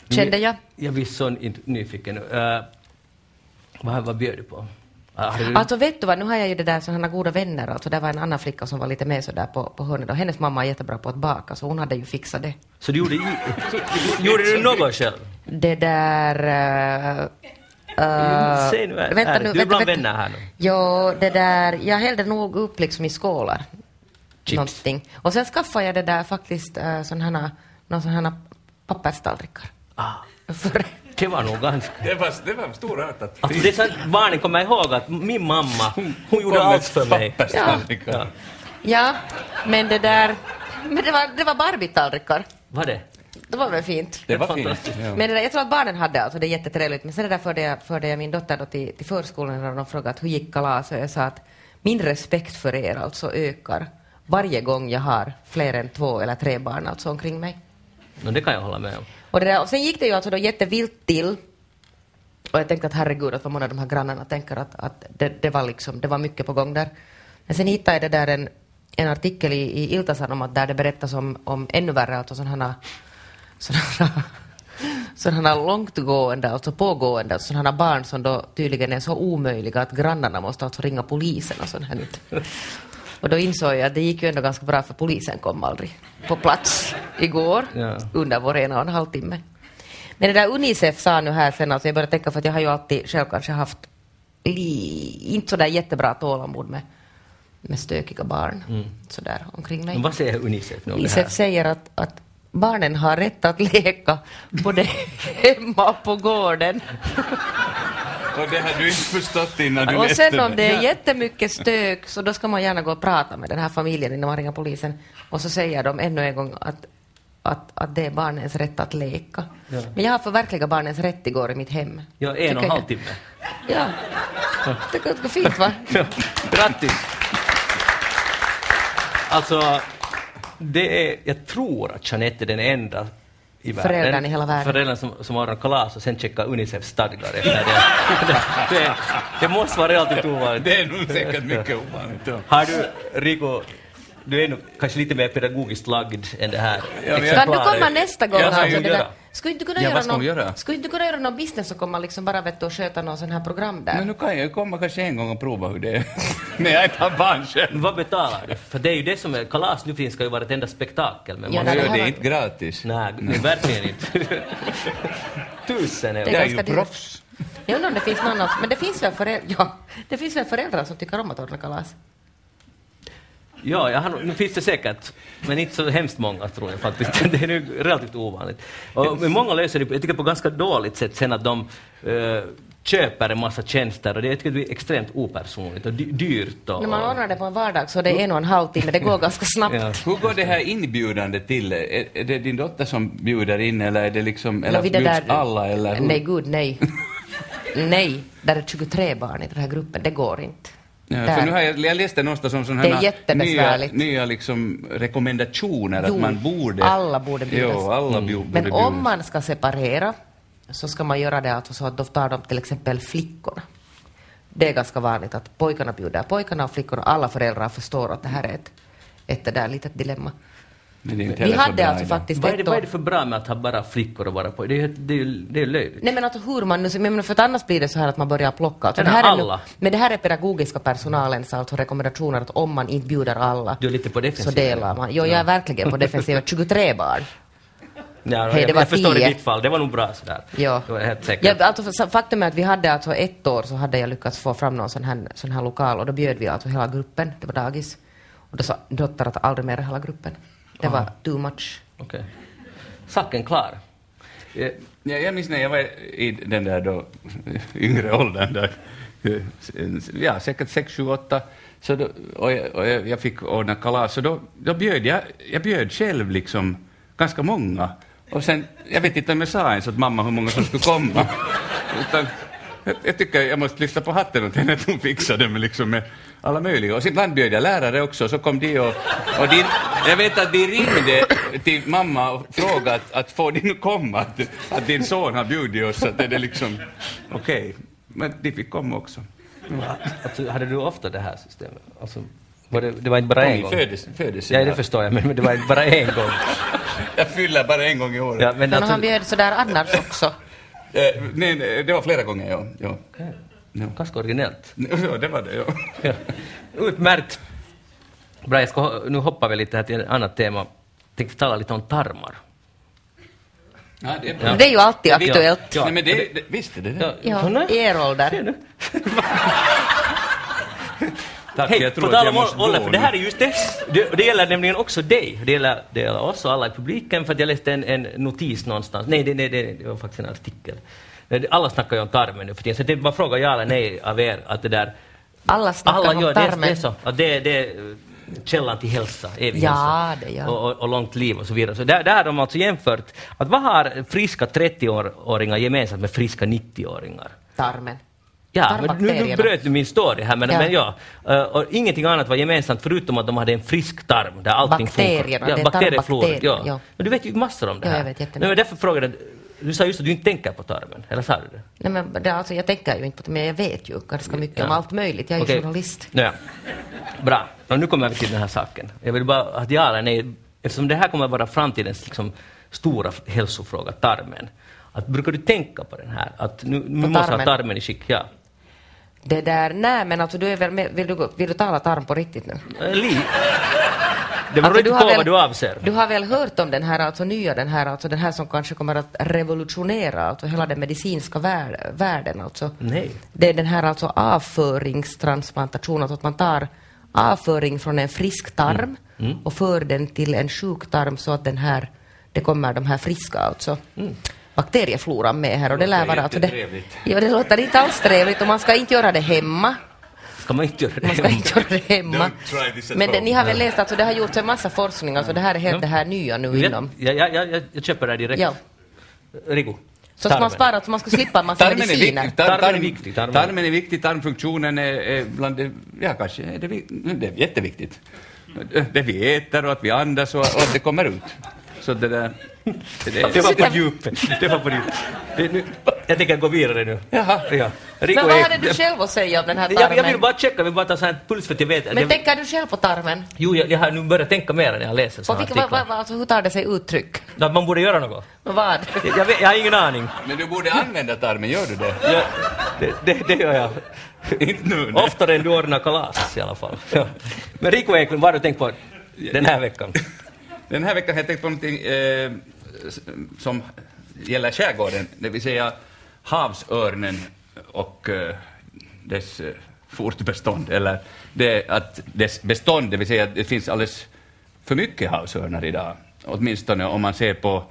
Speaker 4: kände jag.
Speaker 3: Jag blir så ny- nyfiken. Uh, vad, vad bjöd du på? Hade du...
Speaker 4: Alltså vet du vad, nu har jag ju det där sådana goda vänner, alltså det var en annan flicka som var lite med sådär på, på hörnet och hennes mamma är jättebra på att baka så hon hade ju fixat det.
Speaker 3: Så du gjorde, gjorde du något själv?
Speaker 4: Det där... Uh, uh,
Speaker 3: Säg nu du är bland vänner här nu.
Speaker 4: Jo, det där, jag hällde nog upp liksom i skålar.
Speaker 3: Chips.
Speaker 4: Någonting. Och sen skaffade jag det där faktiskt uh, sådana här, någon sån här papperstallrikar.
Speaker 3: Ah,
Speaker 4: För,
Speaker 3: det var nog ganska...
Speaker 5: Det var, det var storartat.
Speaker 3: Alltså det är så att barnen kommer ihåg att min mamma, hon gjorde allt för mig.
Speaker 5: Papperstallrikar.
Speaker 3: Ja.
Speaker 4: ja, men det där... Men det var, det var Barbie-tallrikar.
Speaker 3: Var det?
Speaker 4: Det var väl fint.
Speaker 5: Det var fint. Ja.
Speaker 4: Men det där, jag tror att barnen hade alltså det är jättetrevligt. Men sen det där förde jag, förde jag min dotter då till, till förskolan och de frågade att hur gick kalaset? Och jag sa att min respekt för er alltså ökar varje gång jag har fler än två eller tre barn alltså omkring mig.
Speaker 3: No, det kan jag hålla med om.
Speaker 4: Och, det där, och sen gick det ju alltså då jättevilt till. Och jag tänkte att herregud, att vad många av de här grannarna tänker att, att det, det, var liksom, det var mycket på gång där. Men sen hittade jag det där en, en artikel i, i Ilta-Sanomat där det berättas om, om ännu värre, alltså sådana sådana sådana långtgående, alltså pågående, alltså sådana barn som då tydligen är så omöjliga att grannarna måste alltså ringa polisen och sånt här. Och då insåg jag att det gick ju ändå ganska bra för polisen kom aldrig på plats igår
Speaker 3: Ja.
Speaker 4: under vår ena och en halv timme. Men det där Unicef sa nu här sen, alltså jag började tänka för att jag har ju alltid själv kanske haft inte sådär jättebra tålamod med, med stökiga barn sådär omkring mig.
Speaker 3: Men vad säger Unicef
Speaker 4: Unicef säger att, att barnen har rätt att leka både hemma och på gården.
Speaker 5: Och det har du inte förstått innan du
Speaker 4: Och sen om det är jättemycket stök så då ska man gärna gå och prata med den här familjen innan man ringer polisen. Och så säger de ännu en gång att, att, att det är barnens rätt att leka.
Speaker 3: Ja.
Speaker 4: Men jag har förverkligat barnens rätt igår i mitt hem.
Speaker 3: Ja, en och en halv
Speaker 4: jag.
Speaker 3: timme.
Speaker 4: Ja. Det ganska fint va?
Speaker 3: Ja, Grattis! Alltså, det är, jag tror att Jeanette är den enda i världen,
Speaker 4: Föräldern i hela världen.
Speaker 3: föräldern som, som ordnar kalas och sen checkar Unicefs stadgar efter det. det, det. Det måste vara relativt ovanligt.
Speaker 5: Det är nog säkert mycket ovanligt.
Speaker 3: Har du, Rico, du är nog kanske lite mer pedagogiskt lagd än det här.
Speaker 5: Ja,
Speaker 4: Kan du komma nästa gång?
Speaker 5: Jag ska
Speaker 4: Alltså,
Speaker 5: ju
Speaker 4: det där,
Speaker 5: göra.
Speaker 4: Skulle inte kunna
Speaker 5: Ja,
Speaker 4: göra någon,
Speaker 5: göra?
Speaker 4: Skulle inte kunna göra någon business och komma liksom bara vet du, och sköta någon sån här program där?
Speaker 5: Men nu kan jag ju komma kanske en gång och prova hur det är. När jag inte har barn själv.
Speaker 3: Vad betalar du? För det är ju det som är, kalas nu finns ska ju vara ett enda spektakel. Men
Speaker 4: Ja,
Speaker 3: man,
Speaker 4: nej,
Speaker 5: Ja,
Speaker 4: det
Speaker 5: det är inte gratis.
Speaker 3: nej, nej, verkligen inte. Tusen
Speaker 4: Det
Speaker 3: euro.
Speaker 5: Jag är
Speaker 4: ganska
Speaker 5: ju proffs.
Speaker 4: Jag undrar om det finns någon, men det finns väl föräldrar, ja, det finns väl föräldrar som tycker om att ordna kalas?
Speaker 3: Ja, jag har, nu finns det säkert, men inte så hemskt många tror jag faktiskt. Det är nu relativt ovanligt. Och, men många löser det på, jag tycker på ganska dåligt sätt sen att de eh, köper en massa tjänster och det, jag tycker det blir extremt opersonligt och dy, dyrt. Och,
Speaker 4: När man ordnar det på en vardag så det är en och en halv timme, det går ganska snabbt.
Speaker 3: Ja.
Speaker 5: Hur går det här inbjudandet till? Är, är det din dotter som bjuder in eller är det liksom, eller
Speaker 4: det
Speaker 5: bjuds
Speaker 4: där-
Speaker 5: alla eller hur?
Speaker 4: Nej, gud nej. nej, där är 23 barn i den här gruppen, det går inte.
Speaker 5: Ja,
Speaker 4: Där.
Speaker 5: för nu har jag, jag läste någonstans om sådana nya, nya liksom rekommendationer
Speaker 4: Jo,
Speaker 5: att man borde...
Speaker 4: alla borde bjudas.
Speaker 5: Jo, alla bju- borde
Speaker 4: Men
Speaker 5: bjudas.
Speaker 4: om man ska separera så ska man göra det alltså så att då tar de till exempel flickorna. Det är ganska vanligt att pojkarna bjuder pojkarna och flickorna, alla föräldrar förstår att det här är ett, ett där litet dilemma. Vi
Speaker 5: så
Speaker 4: hade alltså faktiskt
Speaker 3: vad, är det, vad är det för bra med att ha bara flickor och vara på? Det är ju det är, det löjligt.
Speaker 4: Nej men alltså hur man nu, men för att annars blir det så här att man börjar plocka. Alltså, det här är
Speaker 3: alla.
Speaker 4: Nu, men det här är pedagogiska personalens alltså rekommendationer att om man inte bjuder alla
Speaker 3: Du är lite på
Speaker 4: så
Speaker 3: defensiven.
Speaker 4: delar man. Jo, jag är verkligen på defensiven. 23 barn.
Speaker 3: Ja,
Speaker 4: Hej,
Speaker 3: jag,
Speaker 4: det var
Speaker 3: jag förstår
Speaker 4: tio.
Speaker 3: i ditt fall, det var nog bra sådär.
Speaker 4: Ja.
Speaker 3: Det var helt säkert.
Speaker 4: Ja, alltså, faktum är att vi hade alltså ett år så hade jag lyckats få fram någon sån här, sån här lokal och då bjöd vi alltså hela gruppen, det var dagis. Och då sa dotter att aldrig mer hela gruppen. Det var too much.
Speaker 3: Okej. Saken klar. Eh,
Speaker 5: Ja, jag minns när jag var i den där då, yngre åldern, där, ja, säkert 6, 7, 8, så då, och, jag, och jag, jag fick ordna kalas, så då, då bjöd jag, jag bjöd själv liksom ganska många. Och sen, jag vet inte om jag sa ens åt mamma hur många som skulle komma. Utan, jag, jag tycker jag måste lyfta på hatten åt henne att hon fixade med, liksom med alla möjliga. Och ibland bjöd jag lärare också, så kom de och, och de, jag vet att de ringde till mamma och frågade att, att får de nu komma, att, att din son har bjudit oss, att är det liksom okej. Men de fick komma också.
Speaker 3: Alltså, hade du ofta det här systemet? Alltså, var det, det var inte bara en gång?
Speaker 5: födelse, födelse
Speaker 3: Ja, det förstår jag, men, men det var inte bara en gång.
Speaker 5: Jag fyller bara en gång i året.
Speaker 3: Ja, men
Speaker 4: Men
Speaker 3: alltså,
Speaker 4: han bjöd sådär annars också.
Speaker 5: Eh, nej, nej, det var flera gånger, ja. ja. ja.
Speaker 3: ganska originellt.
Speaker 5: ja det var det, ja.
Speaker 3: Ja. Utmärkt. Bra, jag ska, nu hoppar vi lite här till ett annat tema. Tänkte tala lite om tarmar.
Speaker 5: ja det är bra.
Speaker 3: Ja.
Speaker 4: Det är ju alltid
Speaker 3: Ja.
Speaker 4: aktuellt.
Speaker 3: Ja.
Speaker 5: Nej, men det, det, visst är det det.
Speaker 4: Ja, i er ålder.
Speaker 5: Tack,
Speaker 3: Hej,
Speaker 5: jag
Speaker 3: på
Speaker 5: tror
Speaker 3: tal
Speaker 5: att jag
Speaker 3: om
Speaker 5: måste
Speaker 3: ålder,
Speaker 5: gå
Speaker 3: för det här är just det. det. Det gäller nämligen också dig. Det gäller, det gäller oss och alla i publiken, för att jag läste en, en notis någonstans. Nej, det, det, det, det var faktiskt en artikel. Alla snackar ju om tarmen nu för tiden, så tänkte bara fråga ja eller nej av er att det där...
Speaker 4: Alla snackar
Speaker 3: alla
Speaker 4: om
Speaker 3: gör det, det är
Speaker 4: tarmen.
Speaker 3: så. Att det, det är källan till hälsa, evig
Speaker 4: Ja,
Speaker 3: hälsa.
Speaker 4: det gör.
Speaker 3: Och, och, och långt liv och så vidare. Så där, där har de alltså jämfört att vad har friska 30-åringar gemensamt med friska 90-åringar?
Speaker 4: Tarmen.
Speaker 3: Ja, men nu, nu bröt du min story här, men
Speaker 4: Ja.
Speaker 3: Men ja uh, och ingenting annat var gemensamt förutom att de hade en frisk tarm där allting
Speaker 4: Bakterierna,
Speaker 3: funkar. Ja, bakteriefloran. Ja.
Speaker 4: ja.
Speaker 3: Men du vet ju massor om det
Speaker 4: Ja,
Speaker 3: här.
Speaker 4: jag vet jättemycket.
Speaker 3: Men därför frågade jag, du sa just att du inte tänker på tarmen, eller sa du det?
Speaker 4: Nej, men det, alltså, jag tänker ju inte på det, men jag vet ju ganska mycket om
Speaker 3: Ja.
Speaker 4: allt möjligt. Jag är ju
Speaker 3: Okej.
Speaker 4: journalist.
Speaker 3: Ja. Bra, och nu kommer vi till den här saken. Jag vill bara att ja eller nej, eftersom det här kommer att vara framtidens liksom, stora hälsofråga, tarmen. Att, brukar du tänka på den här? Att nu, nu måste ha
Speaker 4: tarmen
Speaker 3: i skick, ja.
Speaker 4: Det där, nej men alltså du är väl med, vill, du, vill du tala tarm på riktigt nu?
Speaker 3: Eh, Li. Det beror
Speaker 4: Alltså,
Speaker 3: inte på
Speaker 4: väl-
Speaker 3: vad du avser.
Speaker 4: Du har väl hört om den här alltså nya, den här, alltså den här som kanske kommer att revolutionera alltså hela den medicinska värld, världen alltså.
Speaker 3: Nej.
Speaker 4: Det är den här alltså avföringstransplantation, alltså att man tar avföring från en frisk tarm
Speaker 3: Mm.
Speaker 4: och för den till en sjuk tarm så att den här, det kommer de här friska alltså
Speaker 3: Mm.
Speaker 4: Bakteriefloran med här och det lär vara alltså det, ja, det låter inte alls trevligt och man ska inte göra det hemma.
Speaker 3: Ska man inte göra det?
Speaker 4: Man ska inte göra det hemma. Men det, ni har väl läst, alltså det har gjorts en massa forskning, alltså det här är helt det här nya nu inom.
Speaker 3: Jag, jag, jag, jag, jag köper det direkt.
Speaker 4: Ja.
Speaker 3: Rigo.
Speaker 4: Så ska man spara, så man ska slippa en massa
Speaker 5: Tarmen är
Speaker 4: mediciner.
Speaker 5: viktig. Tar,
Speaker 3: Tarmen är viktig, tarmen.
Speaker 5: tarmen är viktig. Tarmfunktionen är, är bland det, ja kanske är det, det är jätteviktigt. Det vi äter och att vi andas och, och att det kommer ut. Så det där... Det,
Speaker 3: Det
Speaker 5: det,
Speaker 3: var på djupet. Det var på djupet. Det, nu, jag tänker gå vidare nu.
Speaker 5: Jaha.
Speaker 3: Ja.
Speaker 4: Men vad
Speaker 3: är-
Speaker 4: hade du själv att säga om den här
Speaker 3: jag, jag vill
Speaker 4: tarmen?
Speaker 3: bara checka, jag vill bara ta så här puls för att jag vet.
Speaker 4: Men
Speaker 3: jag,
Speaker 4: tänker du själv på tarmen?
Speaker 3: jo, jag, jag har nu börjat tänka mer när jag läser sådana artiklar.
Speaker 4: alltså, hur tar det sig uttryck?
Speaker 3: Att man borde göra något.
Speaker 4: Men vad?
Speaker 3: Jag, jag, vet, jag har ingen aning.
Speaker 5: men du borde använda tarmen, gör du det?
Speaker 3: Jag, det, det, det gör jag.
Speaker 5: Inte nu. nej.
Speaker 3: Oftare än du ordnar kalas i alla fall. Ja. Men Rico Eklund, vad har du tänkt på den här veckan?
Speaker 5: Den här veckan har jag tänkt på någonting eh, som gäller skärgården, det vill säga havsörnen och eh, dess eh, fortbestånd, eller det, att dess bestånd, det vill säga att det finns alldeles för mycket havsörnar idag, åtminstone om man ser på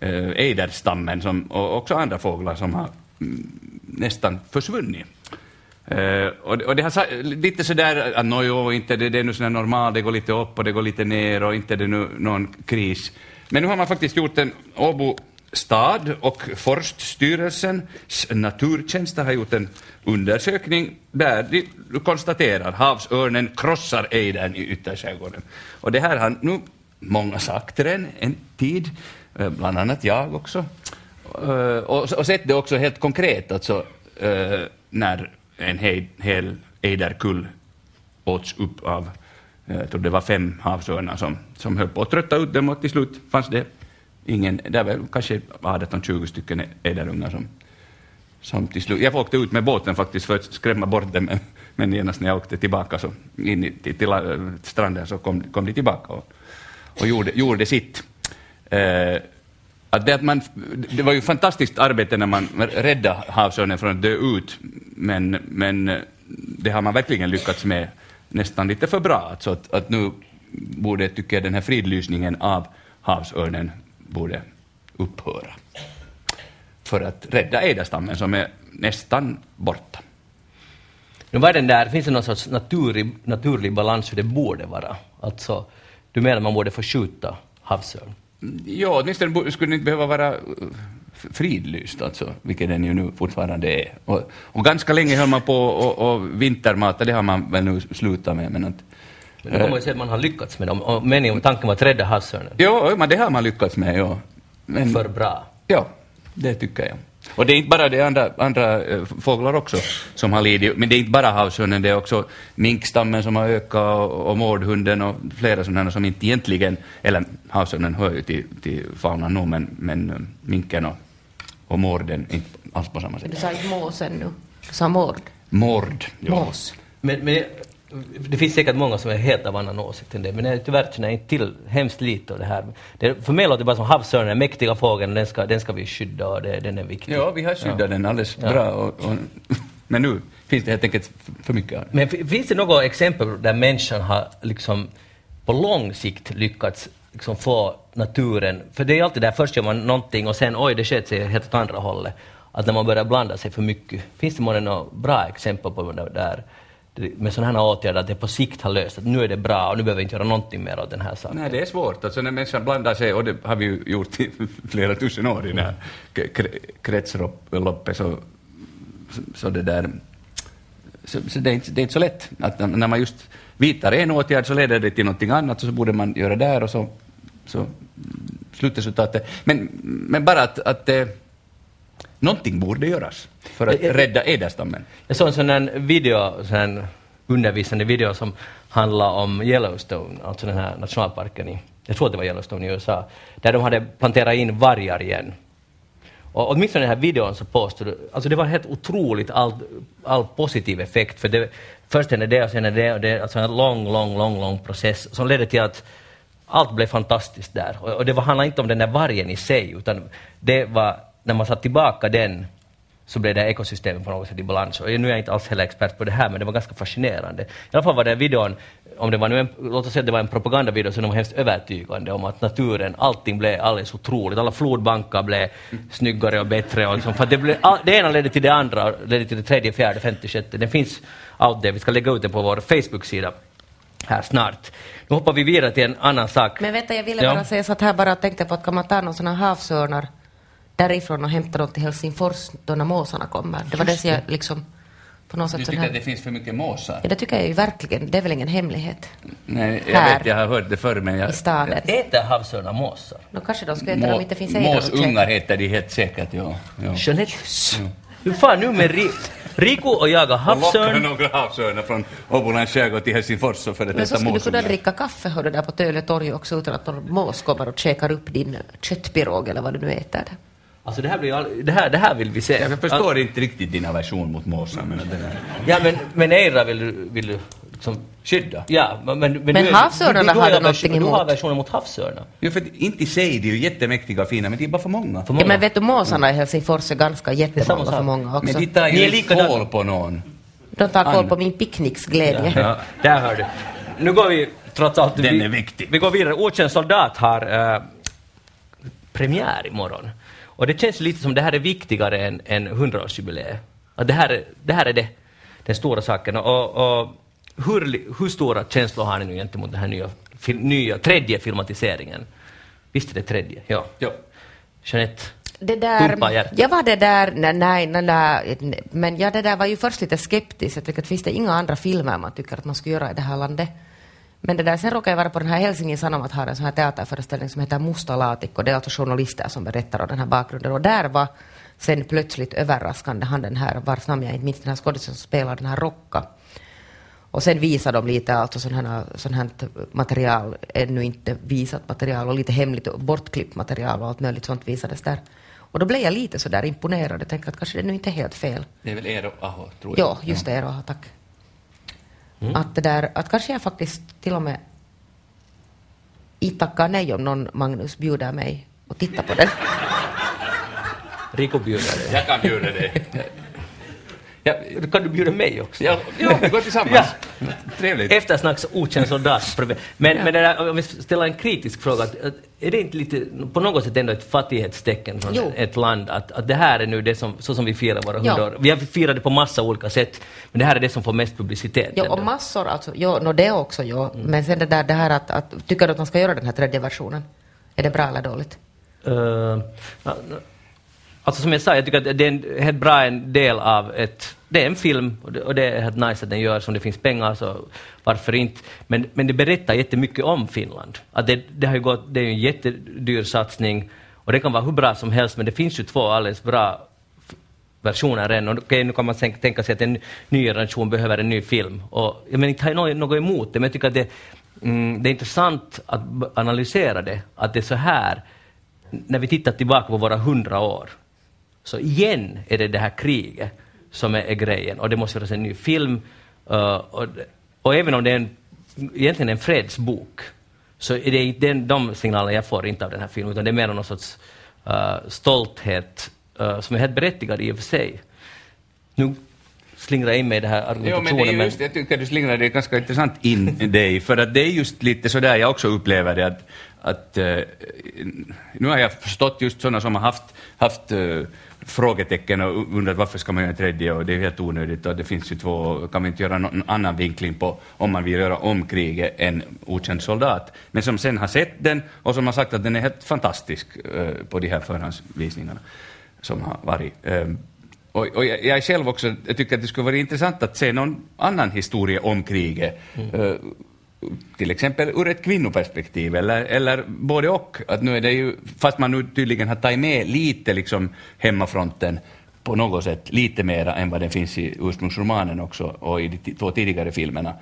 Speaker 5: eh, ejderstammen som, och också andra fåglar som har mm, nästan försvunnit. Eh, och, det- och det har lite sådär ah, att nojo, inte det, det är nu sådär normalt, det går lite upp och det går lite ner och inte det är nu någon kris. Men nu har man faktiskt gjort en Åbo stad och Forststyrelsens naturtjänster har gjort en undersökning där de konstaterar havsörnen krossar ejdern i ytterskärgården. Och det här har nu många sagt redan en tid, eh, bland annat jag också. Eh, och, och sett det också helt konkret, alltså eh, när en hel, hel ejderkull åts upp av, eh, jag tror det var fem havsörnar som, som höll på att trötta ut dem och till slut fanns det ingen, det var kanske 18-20 stycken ejderungar som, som till slut, jag åkte ut med båten faktiskt för att skrämma bort dem, men, men genast när jag åkte tillbaka så, in i, till, till eh, stranden så kom, kom de tillbaka och, och gjorde, gjorde sitt. Eh, att det, att man, det var ju fantastiskt arbete när man räddade havsörnen från att dö ut, men, men eh, det har man verkligen lyckats med nästan lite för bra. Alltså att, att nu borde, tycker jag, den här fridlysningen av havsörnen borde upphöra. För att rädda ejderstammen som är nästan borta.
Speaker 3: Nu var den där, finns det någon sorts naturlig, naturlig balans hur det borde vara? Alltså, du menar att man borde få skjuta havsörn?
Speaker 5: Ja, åtminstone skulle den inte behöva vara f- fridlyst, alltså, vilket den ju nu fortfarande är. Och, och ganska länge höll man på och, och vintermata, det har man väl nu slutat med. Men att,
Speaker 3: Men nu kommer man ju säga att man har lyckats med det. Och meningen, tanken var att rädda havsörnen.
Speaker 5: jo, men det har man lyckats med, ja. Men,
Speaker 3: För bra.
Speaker 5: Ja, det tycker jag. Och det är inte bara det andra, andra eh, fåglar också som har lidit, men det är inte bara havsörnen, det är också minkstammen som har ökat och, och mårdhunden och flera sådana som inte egentligen, eller havsörnen hör ju till, till faunan nu, men, men eh, minken och, och mården inte alls på samma sätt.
Speaker 4: Du sa inte måsen nu. Du sa mord.
Speaker 5: Mård. ja.
Speaker 4: Mås.
Speaker 3: Men, men det finns säkert många som är helt av annan åsikt än det, men jag, tyvärr känner jag inte till hemskt lite av det här. Det, för mig låter det bara som havsörnen, den mäktiga fågeln, den ska, den ska vi skydda och det, den är viktig.
Speaker 5: Ja, vi har skyddat den alldeles
Speaker 3: Ja.
Speaker 5: bra, och, och, men nu finns det helt enkelt för mycket av den.
Speaker 3: Men finns det något exempel där människan har liksom på lång sikt lyckats liksom få naturen, för det är alltid där, först gör man någonting och sen oj, det sket sig helt åt andra hållet. Att när man börjar blanda sig för mycket. Finns det månne några bra exempel på det där det- med sådana här åtgärder, att det på sikt har löst, att nu är det bra och nu behöver vi inte göra någonting mer åt den här saken?
Speaker 5: Nej, det är svårt. Alltså när människan blandar sig, och det har vi ju gjort i flera tusen år i det här kretsloppet, så, så, det där... Så, så det, är inte, det är inte så lätt. Att när- man just vidtar en åtgärd så leder det till någonting annat, och så borde man göra där, och så, så slutresultatet... Men, men bara att, att eh, någonting borde göras för att rädda ejderstammen.
Speaker 3: Jag såg en sån här video, sån här undervisande video som handlar om Yellowstone, alltså den här nationalparken i, jag tror att det var Yellowstone i USA, där de hade planterat in vargar igen. Och åtminstone i den här videon så påstod du, alltså det var helt otroligt all, all positiv effekt, för det, först hände det och sen hände det, och det är alltså en lång, lång, lång, lång process som ledde till att allt blev fantastiskt där. Och, och det handlade inte om den där vargen i sig, utan det var, när man satte tillbaka den, så blev det ekosystemet på något sätt i balans. Och nu är jag inte alls heller expert på det här, men det var ganska fascinerande. I alla fall var den videon, om det var nu en, låt oss säga att det var en propagandavideo, så den var hemskt övertygande om att naturen, allting blev alldeles otroligt. Alla flodbankar blev snyggare och bättre. Och liksom, för det, blev, all, det ena ledde till det andra, ledde till det tredje, fjärde, femte, sjätte. Den finns out there. Vi ska lägga ut den på vår Facebook-sida här snart. Nu hoppar vi vidare till en annan sak.
Speaker 4: Men vänta, jag ville
Speaker 3: Ja.
Speaker 4: bara säga så att här bara tänkte på att kan man ta någon sån här havsörnar därifrån och hämta dem till Helsingfors då när måsarna kommer. Det var det som jag liksom på något
Speaker 5: Du
Speaker 4: sätt. sån
Speaker 5: tycker
Speaker 4: här-
Speaker 5: att det finns för mycket måsar?
Speaker 4: Ja, det tycker jag ju verkligen. Det är väl ingen hemlighet
Speaker 5: Nej, jag
Speaker 4: Här.
Speaker 5: vet, jag har hört det förr, men jag...
Speaker 4: i staden.
Speaker 3: Äter havsörnar måsar?
Speaker 4: Nå, kanske de skulle äta dem inte finns och
Speaker 5: Måsungar heter de helt säkert, ja. ja.
Speaker 3: Jeanette, hur fan nu med Ri Rico och jaga
Speaker 5: Och lockar
Speaker 3: havsörn?
Speaker 5: några havsörnar från Åbolands skärgård till Helsingfors för att
Speaker 4: Men så
Speaker 5: äta
Speaker 4: skulle du kunna
Speaker 5: måsungar.
Speaker 4: dricka kaffe hör du, där på Töle torg också utan att någon mås kommer och käkar upp din köttpirog eller vad du nu äter. där.
Speaker 3: Alltså det här blir all... det, här, det här vill vi se.
Speaker 5: Jag förstår inte riktigt din aversion mot måsar, men det är...
Speaker 3: Ja men, men Eira vill du, vill liksom...
Speaker 5: Skydda?
Speaker 3: Ja, men... Men, men, är-
Speaker 4: havsörnarna har du någonting
Speaker 3: Du har
Speaker 4: emot.
Speaker 3: aversioner mot havsörnar.
Speaker 5: Jo, för inte i sig, de är ju jättemäktiga och fina, men de är bara för många.
Speaker 3: För
Speaker 4: Ja,
Speaker 3: många.
Speaker 4: men vet du, måsarna i Helsingfors är ganska jättemånga
Speaker 3: sak.
Speaker 4: för många också.
Speaker 5: Men de tar
Speaker 3: är
Speaker 5: ju koll på någon.
Speaker 4: De tar koll på min picknicksglädje.
Speaker 3: Ja, där hör du. Nu går vi, trots allt...
Speaker 5: Den
Speaker 3: vi,
Speaker 5: är viktig.
Speaker 3: Vi går vidare. Okänd soldat har uh, premiär imorgon. Och det känns lite som det här är viktigare än, än 100-årsjubileet. Att det här, är- det här är det, den stora saken. Och, och hur, hur stora känslor har ni nu gentemot den här nya, fil, nya tredje filmatiseringen? Visst är det tredje? Ja.
Speaker 5: Ja.
Speaker 3: Jeanette?
Speaker 4: Det där, jag var det där, nej, nej, nej, nej, men jag det där var ju först lite skeptisk. Jag tycker att finns det inga andra filmer man tycker att man skulle göra i det här landet? Men det där, sen råkade jag vara på den här Helsingin Sanomat har en sån här teaterföreställning som heter Musta laatikko. Det är alltså journalister som berättar om den här bakgrunden. Och där var sen plötsligt överraskande han den här, vars namn jag inte minns, den här skådisen som spelar den här Rocka. Och sen visar de lite alltså sån här, sån här material, ännu inte visat material och lite hemligt och bortklippt material och allt möjligt sånt visades där. Och då blev jag lite så där imponerad och tänkte att kanske det nu inte är helt fel.
Speaker 5: Det är väl Eero Aho, tror jag.
Speaker 4: Ja, just det, Eero, tack. Att, det där, att kanske jag faktiskt till och med inte tackar nej om någon Magnus bjuder mig och tittar på den.
Speaker 3: Rico bjuder dig.
Speaker 5: Jag kan bjuda dig. Ja,
Speaker 3: Kan du bjuda mig också?
Speaker 5: ja, ja, vi går tillsammans. Trevligt.
Speaker 3: Eftersnacks okänd soldat. Men, men det där, om vi ställer en kritisk fråga, är det inte lite, på något sätt ändå ett fattighetstecken från
Speaker 4: Jo.
Speaker 3: ett land, att, att det här är nu det som, så som vi firar våra
Speaker 4: Ja.
Speaker 3: hundra år. Vi har firat det på massa olika sätt, men det här är det som får mest publicitet.
Speaker 4: Ja,
Speaker 3: ändå.
Speaker 4: och massor, alltså, ja, no, det också, ja. Men sen det där, det här att, att, tycker du att man ska göra den här tredje versionen? Är det bra eller dåligt?
Speaker 3: Eh, ja, alltså som jag sa, jag tycker att det är en helt bra en del av ett... Det är en film och det, och det är helt nice att den görs om det finns pengar, så varför inte? Men, men det berättar jättemycket om Finland. Att det, det, har ju gått, det är ju en jättedyr satsning och det kan vara hur bra som helst, men det finns ju två alldeles bra versioner än. Och okay, nu kan man tänka, sig att en ny generation behöver en ny film. Och, jag menar, inte har jag något, emot det, men jag tycker att det, mm, det är intressant att analysera det, att det är så här när vi tittar tillbaka på våra hundra år, så igen är det det här kriget som är, är grejen. Och det måste göras en ny film. uh, och, och även om det är en, egentligen en fredsbok, så är det inte den, de signalerna jag får inte av den här filmen, utan det är mer någon sorts uh, stolthet uh, som är helt berättigad i och för sig. Nu slingrar jag in mig i det här
Speaker 5: Jo,
Speaker 3: argumentationen,
Speaker 5: men det är just, jag tycker du slingrar det ganska intressant in dig, för att det är just lite så där jag också upplever det att, att nu har jag förstått just sådana som har haft, haft frågetecken och undrat varför ska man göra en tredje och det är helt onödigt och det finns ju två, kan vi inte göra någon annan vinkling på om man vill göra om kriget än okänd soldat, men som sen har sett den och som har sagt att den är helt fantastisk eh, på de här förhandsvisningarna som har varit. Eh, och, och jag, jag själv också jag tycker att det skulle vara intressant att se någon annan historia om kriget. Eh, till exempel ur ett kvinnoperspektiv, eller, eller både och. Att nu är det ju, fast man nu tydligen har tagit med lite liksom hemmafronten på något sätt, lite mera än vad den finns i ursprungsromanen också och i de två tidigare filmerna.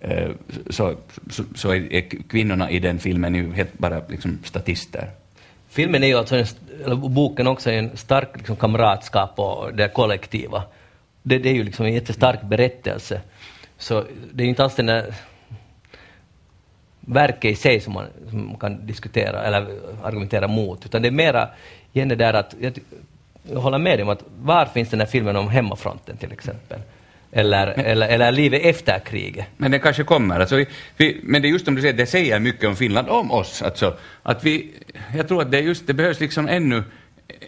Speaker 5: Eh, så, så, så är, kvinnorna i den filmen ju helt bara liksom statister.
Speaker 3: Filmen är ju alltså, en, eller boken också, är en stark liksom, kamratskap och det kollektiva. Det, det är ju liksom en jättestark berättelse. Så det är ju inte alls den där verket i sig som man, som man kan diskutera eller argumentera mot, utan det är mera igen det där att, jag, jag håller med dig om att var finns den här filmen om hemmafronten till exempel? Eller, eller, eller livet efter kriget?
Speaker 5: Men det kanske kommer. Alltså, vi, men det är just som du säger, det säger mycket om Finland, om oss. Alltså, att vi, jag tror att det, är just, det behövs liksom ännu,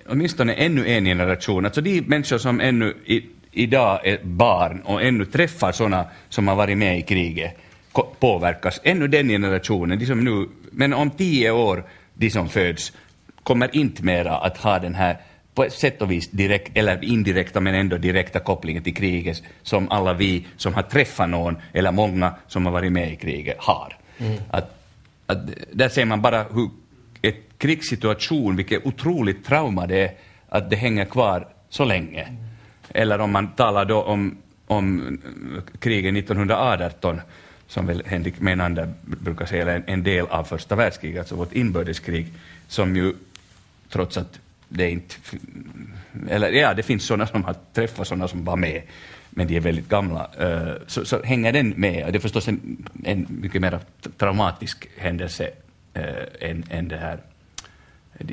Speaker 5: åtminstone ännu en generation. Alltså de människor som ännu i, idag är barn och ännu träffar sådana som har varit med i kriget påverkas. Ännu den generationen, de som nu, men om tio år, de som föds, kommer inte mera att ha den här på sätt och vis direkt, eller indirekta men ändå direkta kopplingar till kriget som alla vi som har träffat någon eller många som har varit med i kriget har. Att, att, där ser man bara hur ett krigssituation, vilket otroligt trauma det är, att det hänger kvar så länge. Eller om man talar då om, om kriget 1918, som väl Henrik Menander brukar säga eller en, en del av första världskriget, alltså vårt inbördeskrig, som ju trots att det inte... Eller ja, det finns sådana som har träffat sådana som var med, men de är väldigt gamla. Eh, så, så hänger den med. Det är förstås en, en mycket mer traumatisk händelse eh, än, än det här eh,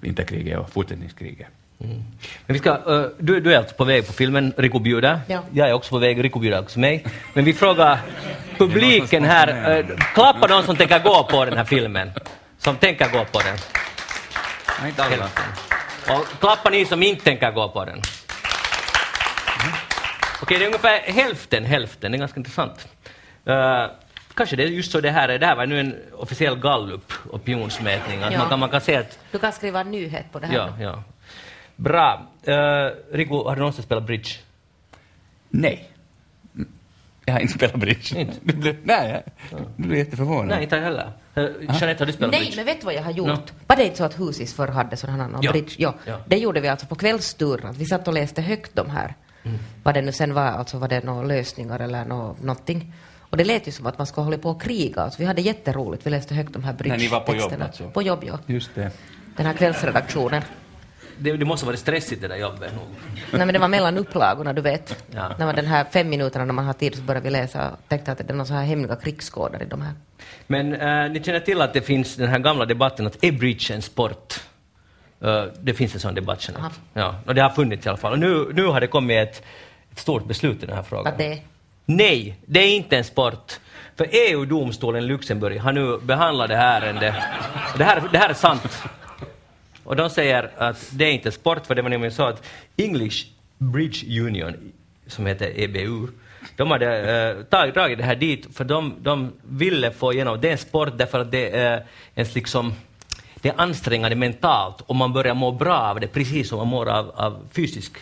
Speaker 5: vinterkriget och fortsättningskriget.
Speaker 3: Men vi ska, eh, du, du är alltså på väg på filmen, Rico bjuder.
Speaker 4: Ja.
Speaker 3: Jag är också på väg, Rico bjuder också mig. Men vi frågar publiken här, uh, klappa de som tänker gå på den här filmen. Som tänker gå på den.
Speaker 5: Nej, inte alla.
Speaker 3: Och klappa ni som inte tänker gå på den. Okej, det är ungefär hälften, hälften. Det är ganska intressant. Eh, kanske det är just så det här är. Det här var nu en officiell gallup, opinionsmätning. Att
Speaker 4: Ja.
Speaker 3: man, kan, man kan se att
Speaker 4: Du kan skriva en nyhet på det här.
Speaker 3: Ja, ja. Bra. Uh, Rico, har du någonsin spelat bridge?
Speaker 5: Nej. Jag har inte spelat bridge.
Speaker 3: Inte?
Speaker 5: Du blev, nej, jag, du blev jätteförvånad.
Speaker 3: Nej, inte jag heller. Uh, Jeanette, har du spelat
Speaker 4: Nej,
Speaker 3: bridge?
Speaker 4: men vet du vad jag har gjort?
Speaker 3: No.
Speaker 4: Var det inte så att Husis förr hade sådana här
Speaker 3: Ja.
Speaker 4: bridge? Ja.
Speaker 3: Ja.
Speaker 4: Det gjorde vi alltså på kvällsturen. Vi satt och läste högt de här.
Speaker 3: Mm.
Speaker 4: Vad det nu sen var, alltså var det några lösningar eller nå, någonting. Och det lät ju som att man skulle hålla på och kriga. Alltså, vi hade jätteroligt. Vi läste högt de här bridge
Speaker 5: När ni var på jobb, alltså?
Speaker 4: På jobb, ja.
Speaker 5: Just det.
Speaker 4: Den här kvällsredaktionen.
Speaker 3: Det, det måste varit stressigt det där jobbet nog.
Speaker 4: Nej men det var mellan upplagorna, du vet.
Speaker 3: Ja.
Speaker 4: När man den här fem minuterna när man har tid så började vi läsa och tänkte att det är några så här hemliga krigskoder i de här.
Speaker 3: Men eh, ni känner till att det finns den här gamla debatten att är bridge en sport? Eh, det finns en sån debatt. Ja, och det har funnits i alla fall. Och nu, nu har det kommit ett, ett stort beslut i den här frågan.
Speaker 4: Att det är
Speaker 3: Nej, det är inte en sport. För EU-domstolen i Luxemburg har nu behandlat det här ärendet. Det här, det här är sant. Och de säger att det är inte sport, för det var nämligen så att English Bridge Union, som heter EBU, de hade eh, tagit, dragit det här dit för de, de ville få igenom, det är en sport därför att det är en liksom, det är ansträngande mentalt och man börjar må bra av det, precis som man mår av, av fysisk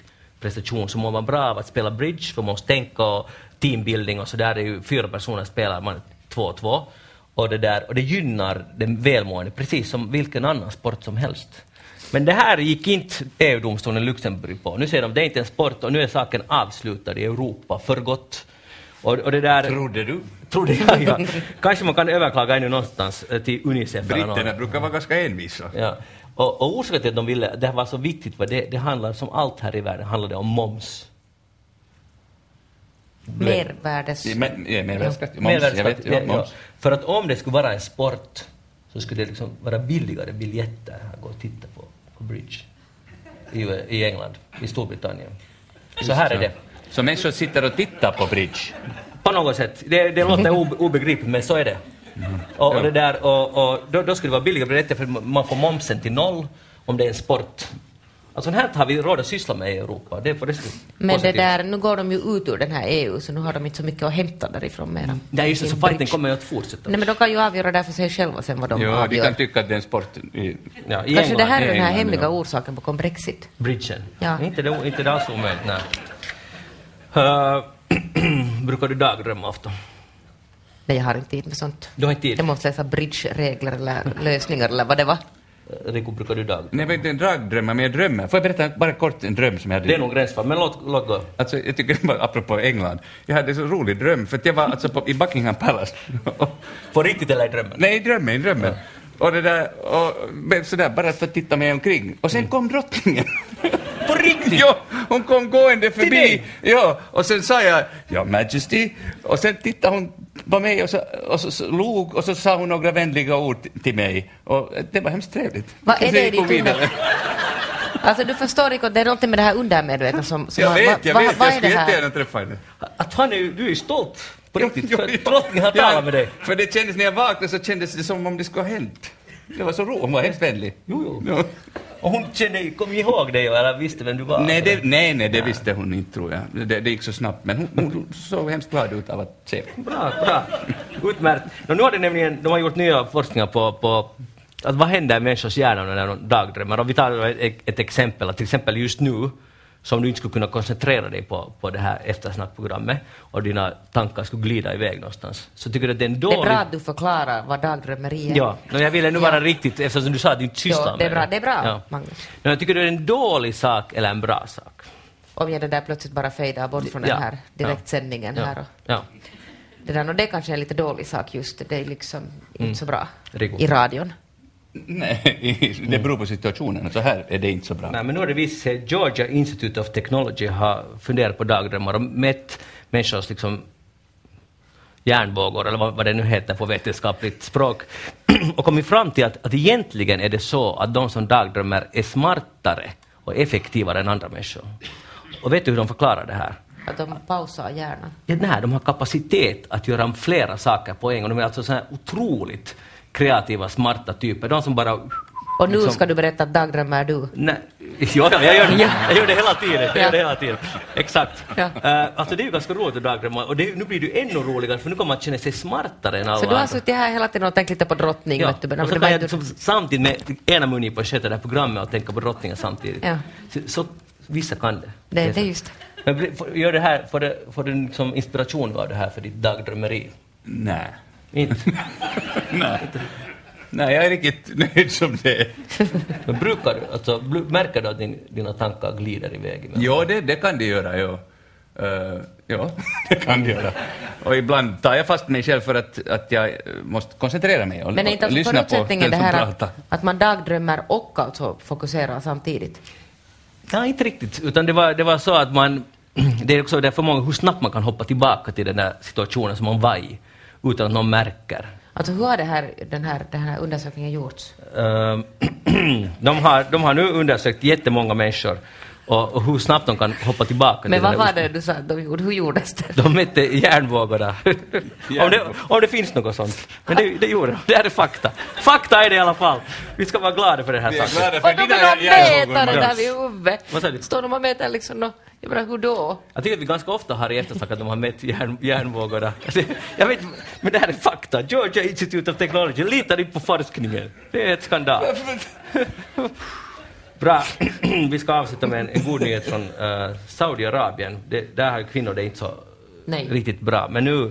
Speaker 3: prestation, så mår man bra av att spela bridge, för man måste tänka och teambuilding och så där, det är ju fyra personer spelar, man två och två. Och det, där, och det gynnar den välmående, precis som vilken annan sport som helst. Men det här gick inte EU-domstolen i Luxemburg på. Nu säger de det är inte en sport och nu är saken avslutad i Europa för gott. Och, och det där...
Speaker 5: Trodde du?
Speaker 3: Trodde jag, ja. Kanske man kan överklaga ännu någonstans eh, till Unicef.
Speaker 5: Britterna brukar vara ganska envisa.
Speaker 3: Ja. Och, och orsaken till att de ville, det här var så viktigt, för det, det handlar som allt här i världen, handlar det om moms.
Speaker 4: mervärdes...
Speaker 5: Mervärdesskatt,
Speaker 3: Mervärdesskatt. För att om det skulle vara en sport så skulle det liksom vara billigare biljetter att gå och titta på bridge i, i England, i Storbritannien. Så här är det.
Speaker 5: Så människor sitter och tittar på bridge?
Speaker 3: På något sätt. Det, det låter obe- obegripligt, men så är det. Och, och, det där, och, och då, då skulle det vara billigare biljetter för man får momsen till noll om det är en sport. Alltså sånt här har vi råd att syssla med i Europa. Det är på det sättet
Speaker 4: Men det där, nu går de ju ut ur den här EU, så nu har de inte så mycket att hämta därifrån mera.
Speaker 3: Nej, just det, så fighten kommer ju att fortsätta.
Speaker 4: Nej, men de kan ju avgöra där för sig själva sen vad de
Speaker 5: Ja, de
Speaker 4: avgör.
Speaker 5: kan tycka att det är en sport. i-
Speaker 3: Ja, i
Speaker 4: Kanske
Speaker 3: England,
Speaker 4: det här är den här
Speaker 5: England,
Speaker 4: hemliga
Speaker 5: ja.
Speaker 4: orsaken bakom Brexit.
Speaker 3: Bridgen.
Speaker 4: Ja.
Speaker 3: Inte, det, inte det alls omöjligt, nej. Uh, brukar du dagdrömma ofta?
Speaker 4: Nej, jag har inte tid med sånt.
Speaker 3: Du har inte tid?
Speaker 4: Jag måste läsa bridge-regler eller lösningar eller vad det var.
Speaker 3: Rico, brukar du dag?
Speaker 5: Nej, är en dragdrömmar, men jag drömmer. Får jag berätta bara kort en dröm som jag hade?
Speaker 3: Det är nog gränsfall, men låt, låt gå.
Speaker 5: Alltså, jag tycker bara, apropå England, jag hade en så rolig dröm, för att jag var alltså på, i Buckingham Palace.
Speaker 3: På riktigt eller i drömmen?
Speaker 5: Nej, i drömmen, i drömmen. Och det där, och sådär, bara för att titta mig omkring. Och sen kom drottningen.
Speaker 3: På riktigt?
Speaker 5: ja, hon kom gående förbi. Ja, och sen sa jag, ja, Majesty. Och sen tittade hon på mig och så, och så, så log och så sa hon några vänliga ord till mig. Och det var hemskt trevligt.
Speaker 4: Vad är det i ditt under... Alltså du förstår Rico, det är någonting med det här undermedvetna som... som
Speaker 5: Jag
Speaker 4: har-
Speaker 5: vet, jag
Speaker 4: vad-
Speaker 5: vet.
Speaker 4: vad
Speaker 5: Jag skulle jättegärna träffa henne.
Speaker 3: Att han är, du är stolt, på riktigt, för att drottningen har talat med dig.
Speaker 5: För det kändes, när jag vaknade så kändes det som om det skulle ha hänt. Det var så roligt, hon var hemskt vänlig.
Speaker 3: Jo, jo.
Speaker 5: Ja.
Speaker 3: Och hon kände, kom ihåg dig eller visste vem du var?
Speaker 5: Nej, det, nej, nej, det visste hon inte tror jag. Det, det gick så snabbt, men hon, hon såg hemskt glad ut av att se.
Speaker 3: Bra, bra. Utmärkt. Nå, nu har det nämligen, de har gjort nya forskningar på, på att vad händer i människors hjärna när de dagdrömmer? Och vi tar ett, ett exempel, att till exempel just nu, som du inte skulle kunna koncentrera dig på, på det här eftersnackprogrammet och dina tankar skulle glida iväg någonstans. Så tycker du att det är en
Speaker 4: Det
Speaker 3: dålig...
Speaker 4: är bra att du förklarar vad dagdrömmeri är.
Speaker 3: Ja, men jag ville nu
Speaker 4: Ja.
Speaker 3: vara riktigt, eftersom du sa att du inte sysslar
Speaker 4: Ja, det är
Speaker 3: med
Speaker 4: bra, det är bra,
Speaker 3: Ja.
Speaker 4: Magnus.
Speaker 3: Men jag tycker det är en dålig sak eller en bra sak?
Speaker 4: Om jag det där plötsligt bara fejdar bort från
Speaker 3: Ja.
Speaker 4: den här direktsändningen
Speaker 3: Ja.
Speaker 4: här. Och
Speaker 3: Ja.
Speaker 4: det, där, och det kanske är en lite dålig sak just, det är liksom inte så bra
Speaker 3: Rico.
Speaker 4: i radion.
Speaker 5: Nej, det beror på situationen. Så här är det inte så bra.
Speaker 3: Nej, men nu har det visat sig att Georgia Institute of Technology har funderat på dagdrömmar och mätt människors liksom hjärnvågor, eller vad, vad det nu heter på vetenskapligt språk, och kommit fram till att, att egentligen är det så att de som dagdrömmer är smartare och effektivare än andra människor. Och vet du hur de förklarar det här?
Speaker 4: Att de pausar hjärnan.
Speaker 3: Ja, nej, de har kapacitet att göra flera saker på en gång. De är alltså så här otroligt kreativa, smarta typer. De som bara...
Speaker 4: Och nu
Speaker 3: liksom-
Speaker 4: ska du berätta att dagdrömmer du.
Speaker 3: Nej, jo, ja, jag, gör det, jag gör det hela tiden. Jag gör det hela tiden. Exakt.
Speaker 4: Ja.
Speaker 3: Eh, alltså det är ju ganska roligt att dagdrömma och det, nu blir det ännu roligare för nu kommer man känna sig smartare än alla
Speaker 4: Så du har suttit här hela tiden och tänkt lite på drottning,
Speaker 3: Ja,
Speaker 4: vet du. men
Speaker 3: och så kan jag
Speaker 4: inte-
Speaker 3: liksom, samtidigt med ena på sköta det här programmet och tänka på drottningen samtidigt.
Speaker 4: Ja.
Speaker 3: Så, så vissa kan det.
Speaker 4: Det,
Speaker 3: är
Speaker 4: det är just det.
Speaker 3: Men gör det här, får, det, får du liksom inspiration av det här för ditt dagdrömmeri?
Speaker 5: Nej.
Speaker 3: Inte?
Speaker 5: Nej. Nej, jag är riktigt nöjd som det är.
Speaker 3: Men brukar du, alltså, märker du att din, dina tankar glider iväg?
Speaker 5: Jo, det, det kan det göra, jo. Uh, ja, det kan det göra. Och ibland tar jag fast mig själv för att, att jag eh, måste koncentrera mig och,
Speaker 4: Men är inte
Speaker 5: och
Speaker 4: alltså
Speaker 5: lyssna på
Speaker 4: förutsättningen
Speaker 5: den
Speaker 4: det
Speaker 5: som
Speaker 4: här
Speaker 5: pratar.
Speaker 4: att, att man dagdrömmer och alltså fokuserar samtidigt?
Speaker 3: Nej, inte riktigt. Utan det var, det var så att man... Det är också därför många hur snabbt man kan hoppa tillbaka till den där situationen som man var i utan att någon märker.
Speaker 4: Alltså hur har det här, den, här, den här undersökningen gjorts?
Speaker 3: Ehm, de, har, de har nu undersökt jättemånga människor och, och hur snabbt de kan hoppa tillbaka
Speaker 4: Men
Speaker 3: till
Speaker 4: vad var det du sa att de gjorde? Hur gjordes det?
Speaker 3: De mätte hjärnvågorna. om, det, om det finns något sånt. Men det, det gjorde de. Det här är fakta. Fakta är det i alla fall. Vi ska vara glada för den här
Speaker 5: Vi är
Speaker 3: saken.
Speaker 5: glada
Speaker 4: Och då kan de mäta det där vid huvudet. Står de och mäter liksom nå, jag menar hur då?
Speaker 3: Jag tycker att vi ganska ofta har i eftersnack att de har mätt hjärn, hjärnvågorna. Alltså, Jag vet, men det här är fakta. Georgia Institute of Technology, litar inte på forskningen. Det är ett skandal. Bra, vi ska avsluta med en, en god nyhet från uh, Saudiarabien. Det, där har kvinnor det inte så
Speaker 4: Nej.
Speaker 3: riktigt bra. Men nu,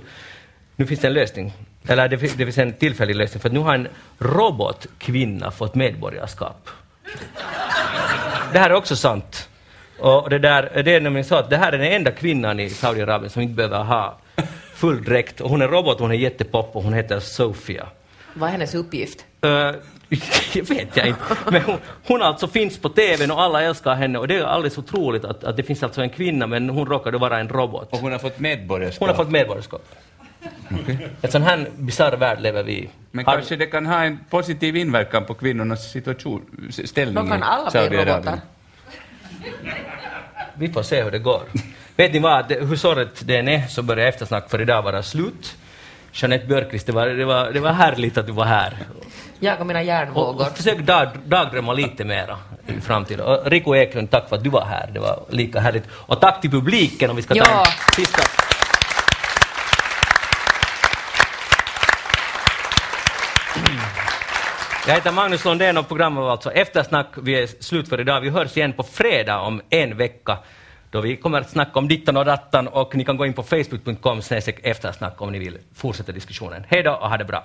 Speaker 3: nu finns det en lösning. Eller det, det finns en tillfällig lösning, för att nu har en robotkvinna fått medborgarskap. Det här är också sant. Och det, där, det är nämligen så att det här är den enda kvinnan i Saudiarabien som inte behöver ha full dräkt. Och hon är robot, hon är jättepop och hon heter Sofia.
Speaker 4: Vad är hennes uppgift?
Speaker 3: Uh, jag vet jag inte. Men hon, hon alltså finns på TVn och alla älskar henne och det är alldeles otroligt att, att det finns alltså en kvinna men hon råkade vara en robot.
Speaker 5: Och hon har fått medborgarskap.
Speaker 3: Hon har fått medborgarskap. En sån här bisarr värld lever vi i.
Speaker 5: Men
Speaker 3: Har-
Speaker 5: kanske det kan ha en positiv inverkan på kvinnornas situation, ställning
Speaker 4: De kan alla bli robotar.
Speaker 3: Vi får se hur det går. Vet ni vad, det, hur sorgligt det än är så börjar eftersnack för idag vara slut. Jeanette Björkqvist, det var, det, var, det var härligt att du var här.
Speaker 4: Jag och mina hjärnvågor.
Speaker 3: och försök dag, dagdrömma lite mera i framtiden. Och Rico Eklund, tack för att du var här. Det var lika härligt. Och tack till publiken om vi ska ta
Speaker 4: Ja.
Speaker 3: en sista... Jag heter Magnus Lundén och programmet var alltså Eftersnack. Vi är slut för idag. Vi hörs igen på fredag om en vecka då vi kommer att snacka om dittan och dattan och ni kan gå in på facebook.com eftersnack om ni vill fortsätta diskussionen. Hej då och ha det bra!